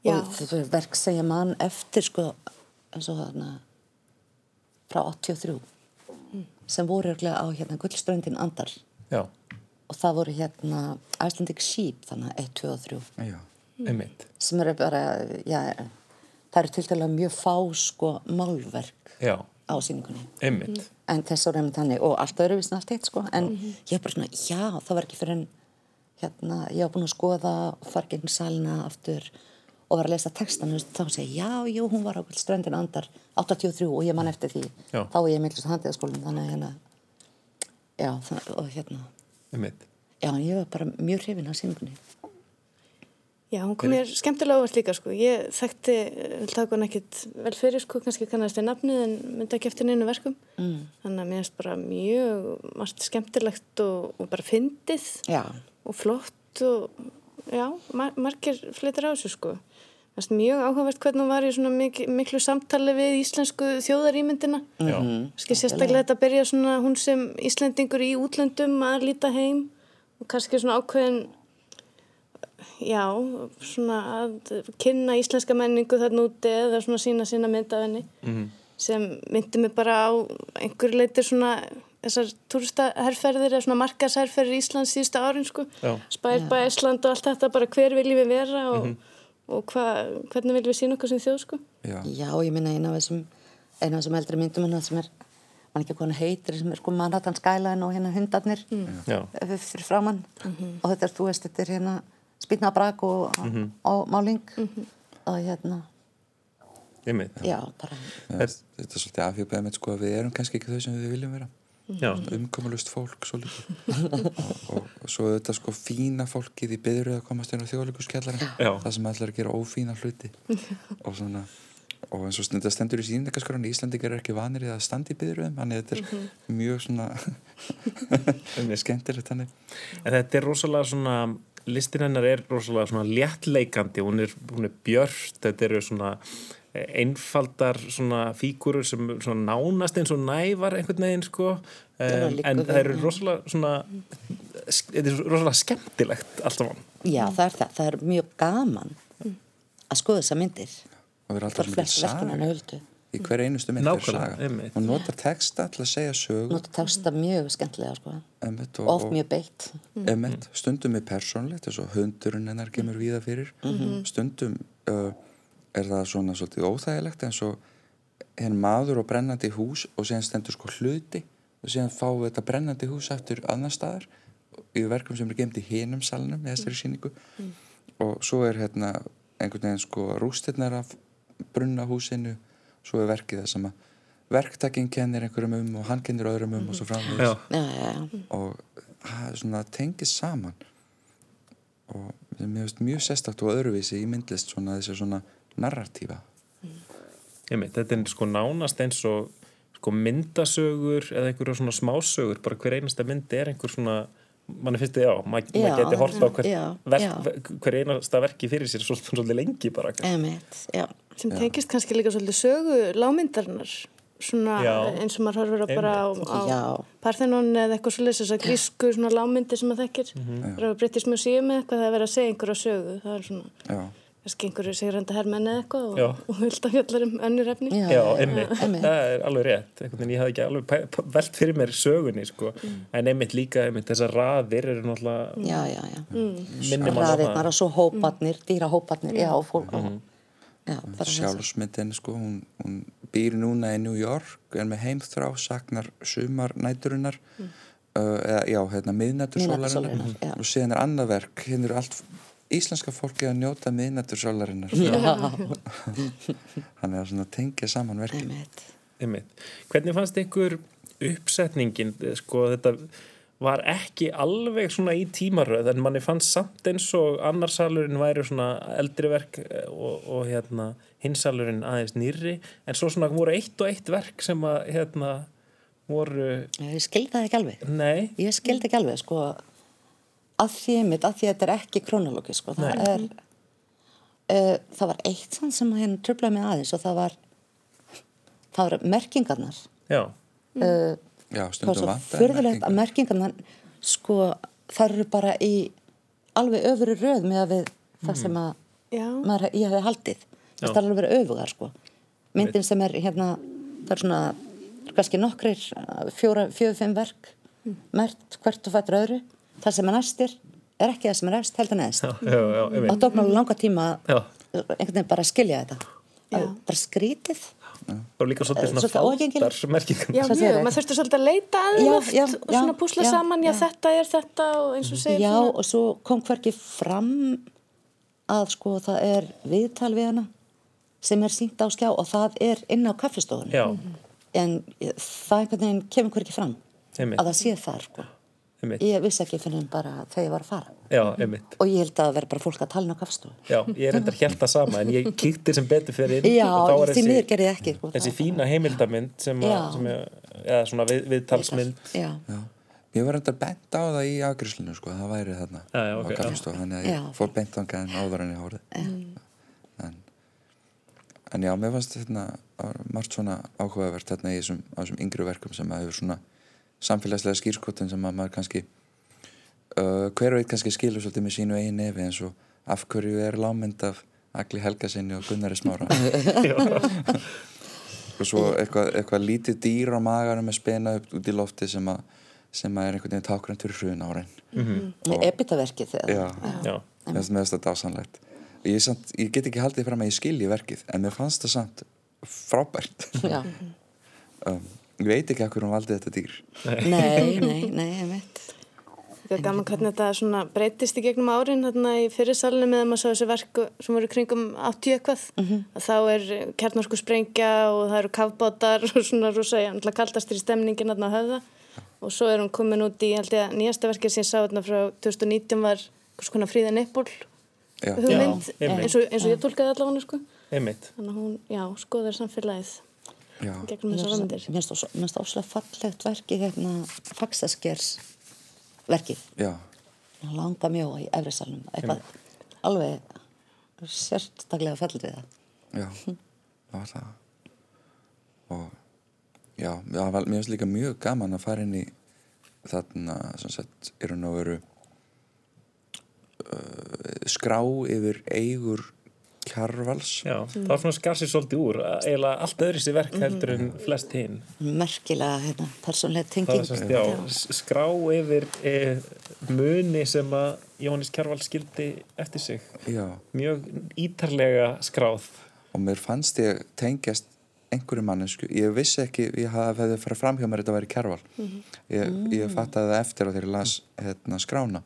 Speaker 4: Og þetta er verk sem ég man eftir sko, eins og þarna frá 83 sem voru örugglega á hérna gullströndin andar.
Speaker 1: Já,
Speaker 4: og það voru hérna Icelandic Sheep þannig að 1, 2 og 3
Speaker 2: Já,
Speaker 1: einmitt.
Speaker 4: sem eru bara, já, það eru til dæla mjög fá sko málverk.
Speaker 1: Já,
Speaker 4: á síningunni.
Speaker 1: einmitt.
Speaker 4: En þess voru einmitt þannig og allt öðruvísin allt eitt sko en ég var bara svona, já, það var ekki fyrir en hérna, ég var búin að skoða og fara gegn salina aftur og var að lesa textan og þá segi já, jú, hún var á ströndin andar 83 og ég man eftir því
Speaker 1: Já.
Speaker 4: þá er ég millist handiðaskólum þannig að hérna já, það, og hérna
Speaker 1: Einmitt.
Speaker 4: já, en ég var bara mjög hrifin af síningunni
Speaker 3: Já, hún kom mér skemmtilega ávart líka sko. Ég þekkti, vil taka hann ekkit vel fyrir sko, kannski kannast við nafnið en myndi ekki eftir neinu verkum. Mm. Þannig að mér finnst bara mjög margt skemmtilegt og, og bara fyndið
Speaker 4: já,
Speaker 3: og flott og já, mar margir flitir á þessu sko. Það finnst mjög áhugavert hvernig hún var í svona mik miklu samtali við íslensku þjóðarímyndina.
Speaker 1: Já,
Speaker 3: Ski sérstaklega þetta byrja svona hún sem Íslendingur í útlöndum að líta heim og kannski svona ákveðin já, svona að kynna íslenska menningu þarna úti eða svona sína sína mynd af henni.
Speaker 1: Mhm.
Speaker 3: sem myndi mig bara á einhverju leitir svona þessar túristaherferðir eða svona markasherferðir Íslands síðustu árin sko.
Speaker 1: Já.
Speaker 3: Spær bæ Ísland og allt þetta bara hver viljum við vera og, og hva, hvernig viljum við sína okkur sem þjóð sko?
Speaker 2: Já,
Speaker 4: Já, ég minna eina af þessum eina af þessum eldri myndum hennar sem er mann ekki hann heitir, sem er sko Manhattan Skyline og hérna hundarnir
Speaker 1: já,
Speaker 4: mm. fyrir framann og þetta er, þú veist, þetta er hérna spýtna brak og, og máling. Og hérna, já, bara
Speaker 2: Já, þetta er svolítið afhjöpaðið með sko að við erum kannski ekki þau sem við viljum vera.
Speaker 1: Já,
Speaker 2: umkomulust fólk svolítið. Og, og, og svo þetta sko fína fólkið í byðru að komast inn á þjóðleikurskjallarinn
Speaker 1: Já.
Speaker 2: það sem ætlar að gera ófína hluti. Og svona og eins og þetta stendur í síningaskránu Íslandingar er ekki vanir í að standa í byðruðum þannig að þetta er mjög svona <laughs> skemmtilegt þannig.
Speaker 1: En þetta er rosalega svona, listin hennar er rosalega svona léttleikandi, hún er, hún er björst, þetta eru svona eh, einfaldar svona fígurur sem svona nánast eins og nævar einhvern veginn sko. Um, en það eru rosalega svona þetta er rosalega skemmtilegt allt saman.
Speaker 4: Já, það er það, það er mjög gaman að skoða þessa myndir.
Speaker 2: Og við erum alltaf
Speaker 4: hennar
Speaker 2: saga í hver einustu mynd er saga
Speaker 1: einmitt.
Speaker 2: og nota texta til að segja sögu.
Speaker 4: Nota texta mjög skemmtilega sko.
Speaker 2: Einmitt,
Speaker 4: og oft mjög beitt.
Speaker 2: Emmett, stundum er persónlegt eins og hundurinn hennar kemur víða fyrir. Stundum uh, er það svona svolítið óþægilegt eins og henn maður og brennandi hús og síðan stendur sko hluti og síðan fáum við þetta brennandi hús eftir annar staðar í verkum sem er gemt í hinum salnum í þessari síningu og svo er hérna einhvern veginn sko rústirnar af brunna húsinu svo er verkið það sem að verktakinn kennir einhverjum um og hann kennir öðrum um og svo framvegis. Og það er svona tengist saman. Og mér finnst mjög sérstakt og öðruvísi í myndlist svona þessi svona narratífa.
Speaker 1: Einmitt, þetta er sko nánast eins og sko myndasögur eða einhverja svona smásögur, bara hver einasta mynd er einhver svona manni finnst þið, já, mað,
Speaker 4: Já,
Speaker 1: maður geti hort á hver,
Speaker 4: já,
Speaker 1: verk,
Speaker 4: já.
Speaker 1: ver- hver einasta verki fyrir sér svo- svolítið lengi bara
Speaker 4: emitt, já.
Speaker 3: Sem tengist kannski líka svolítið sögu lámyndarinnar svona
Speaker 1: Já.
Speaker 3: eins og maður horfir á bara á, á. Parthenon eða eitthvað svolítið þess að grísku svona lámyndir sem maður þekkir. Það er á British Museum eða eitthvað það er verið að segja einhverja sögu það er svona
Speaker 2: já,
Speaker 3: kannski einhverju sigranda hermenni eða eitthvað
Speaker 1: Já.
Speaker 3: og, og vilda fjallar um önnur efni.
Speaker 4: Já,
Speaker 1: Já, einmitt, það er alveg rétt. Einhvern veginn, ég hafði ekki alveg velt fyrir mér sögunni, sko, en einmitt líka einmitt þessar raðir eru náttúrulega
Speaker 4: já, já, já.
Speaker 1: minnum að
Speaker 4: Raðirnar og svo hóparnir, dýra já, fólk,
Speaker 1: Mhm.
Speaker 4: já, bara þess
Speaker 2: sjálfsmyndin sko, hún, hún býr núna í New York er með heimþrá, saknar sumar næturinnar uh, eða já, hérna
Speaker 4: Miðnætursólarinnar,
Speaker 2: og síðan er annað verk, hérna er allt íslenska fólki að njóta miðnættur sólarinnar. Hann <laughs> er að tengja saman verkin.
Speaker 1: Hvernig fannst ykkur uppsetningin, sko, þetta var ekki alveg svona í tímaröð en manni fannst samt eins og annarsalurinn væri svona eldri verk eh, og, og hérna hinsalurinn aðeins nýrri en svo svona voru eitt og eitt verk sem að hérna voru,
Speaker 4: Ég skildi það ekki alveg.
Speaker 1: nei,
Speaker 4: Ég skildi ekki alveg, sko, að því einmitt, að því að þetta er ekki krónológi, sko, það er, uh, það var eitt sann sem hérna tröflaði mig aðeins og það var, það var merkingarnar.
Speaker 1: já,
Speaker 4: Uh,
Speaker 2: já,
Speaker 4: það var
Speaker 2: stundum
Speaker 4: svo
Speaker 2: vantar
Speaker 4: fyrðulegt að merkingarnar, sko, það eru bara í alveg öfuru röð með að við það sem að maður, ég hefði haldið. Það er alveg verið öfugar, sko. Myndin sem er hérna, það er svona, kannski nokkrir, uh, fjóra, fjögur, fimm verk, mert hvert og fættur öðru. Það sem er næstir er ekki það sem er efst, heldur neðst.
Speaker 1: já, já, já,
Speaker 4: Það
Speaker 1: einmitt
Speaker 4: tók náttúrulega langa tíma einhvern veginn bara að skilja þetta. Að Bara skrítið.
Speaker 1: og líka svolítið svona
Speaker 4: óaðgengilegt.
Speaker 1: fátar merkingar
Speaker 3: já mjög, maður þurfti svolítið að leita að þeim
Speaker 4: Já,
Speaker 3: oft
Speaker 4: já,
Speaker 3: og svona púsla
Speaker 4: já,
Speaker 3: saman, já,
Speaker 4: já.
Speaker 3: þetta er þetta og eins og segir
Speaker 4: Já,
Speaker 3: svona.
Speaker 4: og svo kom hverki fram að sko það er viðtal við hana sem er sínt á skjá og það er inn á kaffistofunni.
Speaker 1: Já.
Speaker 4: En það einhvern veginn kemur hverki fram
Speaker 1: Einmitt.
Speaker 4: að það sé þar, sko.
Speaker 1: Einmitt,
Speaker 4: Ég vissi ekki fyrir en bara þegar ég var að fara.
Speaker 1: já, einmitt
Speaker 4: Og ég held að það veri bara fólk að tala á kaffistofunni.
Speaker 1: já, ég er endar helt það sama en ég kíkti sem betur fyrir inn
Speaker 4: Já,
Speaker 1: og þá er
Speaker 4: því miður gerði ég ekki. Sko,
Speaker 1: þessi fína heimildamynd sem, að,
Speaker 4: Já.
Speaker 1: sem er, eða svona við, viðtalsmynd
Speaker 4: Já,
Speaker 2: Já. Ég var enda bent á það í afgriðslinu sko, það væri þarna
Speaker 1: Já, já, ok,
Speaker 2: á kaffistofu, þannig að ég
Speaker 4: Já.
Speaker 2: fór bent á hann áður en ég hórið en, en já, mér fannst þetta margt svona áhugavert þarna í þessum, á þessum yngri verkum sem að hefur svona samfélagslega skýrskotin sem að maður kannski uh, hver og eitt kannski skilur svolítið með sínu eigin nefi eins og af hverju er lámynd af Agli Helgasinni og Gunnari Smára? <laughs> Og svo eitthvað, eitthvað lítið dýr á maganum með spena upp út í lofti sem að sem að er einhvern veginn tákrand fyrir hrun árein
Speaker 4: með epitaverkið þegar.
Speaker 2: já,
Speaker 1: já,
Speaker 2: mér finnst þetta dásanlegt ég, samt, ég get ekki haldið fram að ég skilji verkið en mér fannst það samt frábært.
Speaker 4: Já. <laughs>
Speaker 2: um, ég veit ekki hvað hún valdi þetta dýr.
Speaker 4: Nei, nei, nei, ég veit.
Speaker 3: Það er gaman hvernig þetta svona breytist í gegnum árin þarna í fyrirsalinu með að maður sá þessi verku sem voru kringum 80 eitthvað. Að þá er kjarnorsku sprengja og það eru kafbátar og svona rosa, ég ætla kaldastir í stemningin þarna á höfða. Og svo er hún komin út í, held ég að nýjasta verkið sem ég sá þarna frá 2019 var hvers konar fríða Nippol
Speaker 2: já,
Speaker 3: hugmynd, eins og, eins og ég tólkaði allavega sko.
Speaker 1: einmitt.
Speaker 3: Þannig að hún, já, skoðar samfélagið gegnum þessar hugmyndir.
Speaker 4: Mér finnst óslega fallegt verkið hérna Faxaskers verkið.
Speaker 2: Já,
Speaker 4: langa mjóa í efrisalunum eitthvað alveg sérstaklega fellur við það.
Speaker 2: Já. Það var það. Og já, það var, mér finnst líka mjög gaman að fara inn í þarna sem sagt, er hún að veru uh, skrá yfir eigur kjarvals.
Speaker 1: Já, það var svona skarsið svolítið úr eiginlega allt öðru sér verk heldur en flest hinn
Speaker 4: merkilega hérna, persónlega tenging.
Speaker 1: já, skrá yfir e, muni sem að Jóhannes Kjarval skildi eftir sig.
Speaker 2: Já,
Speaker 1: mjög ítarlega skráð.
Speaker 2: Og mér fannst ég tengjast einhverju mannesku, ég vissi ekki ég hefði farið fram hjá mér þetta væri kjærval ég, ég fattaði það eftir á þegar ég las hérna, skrána.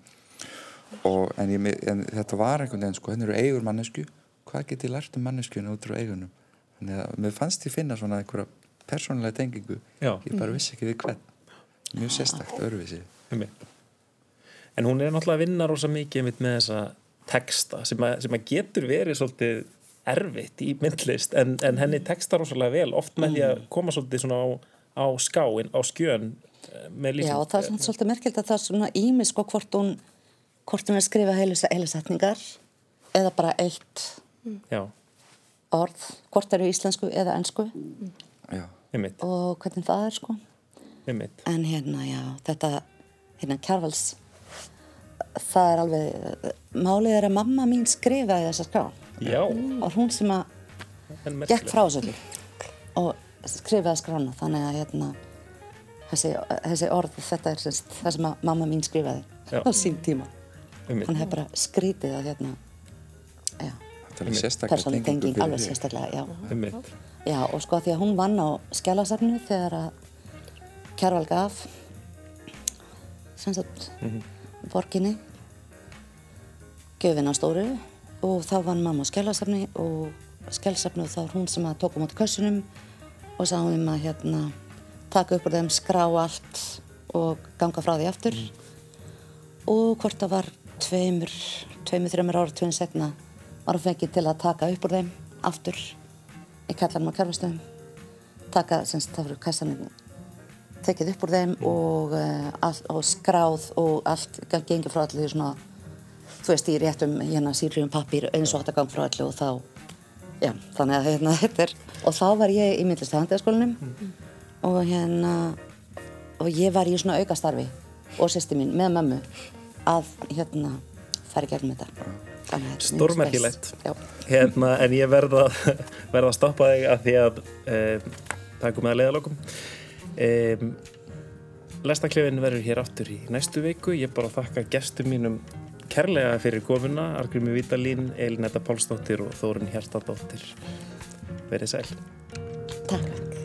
Speaker 2: Og, en, ég, en þetta var einhvern veginn sko, henni eru eigur mannesku hvað get ég lært um manneskjuna út frá eigunum þannig að mér fannst ég finna svona einhverja persónulega tengingu
Speaker 1: Já.
Speaker 2: ég bara vissi ekki við hvern mjög sérstakt, öðruvísi
Speaker 1: Einmitt. En hún er náttúrulega að vinna rosa mikið einmitt með þessa texta sem að, sem að getur verið svolítið erfitt í myndlist en, en henni texta rosalega vel oft með því að koma svolítið svona á, á skáin, á skjön eh,
Speaker 4: Já,
Speaker 1: lýsing.
Speaker 4: það er svona svolítið merkilt að það er svona ími sko hvort hún hvort hún er að skrifa setningar eða bara eitt
Speaker 1: Já,
Speaker 4: orð hvort eru íslensku eða ensku.
Speaker 2: Já,
Speaker 1: einmitt,
Speaker 4: og hvernig það er sko.
Speaker 1: Einmitt.
Speaker 4: en hérna já, þetta hérna Kjarvals það er alveg, málið er að mamma mín skrifaði þessa skrá.
Speaker 1: Já,
Speaker 4: og hún sem að gekk frá þessu og skrifaði skrána þannig að hérna þessi, þessi orð, þetta er semst, það sem að mamma mín skrifaði
Speaker 1: Já.
Speaker 4: á sín tíma.
Speaker 1: Einmitt.
Speaker 4: hann hefur bara skrítið að hérna já,
Speaker 2: alveg sérstaklega
Speaker 4: persónuleg
Speaker 2: tengingu
Speaker 4: tenging alveg sérstaklega, já.
Speaker 1: Einmitt.
Speaker 4: Já, og sko því að hún vann á skjálasafnu þegar að Kjærval gaf sem sagt borginni gjöfin á stóru og þá vann mamma á skjálasafni og skjálasafnu þá var hún sem að tók um átt kössunum og sá um að hérna taka upp úr þeim, skrá allt og ganga frá því aftur. Og hvort það var tveimur, tveimur, þreimur ára, tveimur setna var fengið til að taka upp úr þeim aftur í kallanum á kjærfastöðum taka, semst, það voru kassanir tekið upp úr þeim og, uh, og skráð og allt gengið frá allir svona þú veist, í réttum hérna sýrjum pappír eins og þetta gang frá allir og þá já, þannig að hérna <laughs> þetta er og þá var ég í myndlistahandiðaskólanum og hérna og ég var í svona aukastarfi og sýsti mín með mömmu að hérna í gegnum þetta Að er
Speaker 1: Stórmerkilegt. Hérna, en ég verða <laughs> verð að stoppa þig að því að um, er komið að leiðalokum. Um, Lestaklefin verður hér aftur í næstu viku. Ég bara þakka gestum mínum kærlega fyrir komuna, Argrimi Vítalín, Elinetta Pálsdóttir og Þórun Hjartadóttir. Verið sæl.
Speaker 4: Takk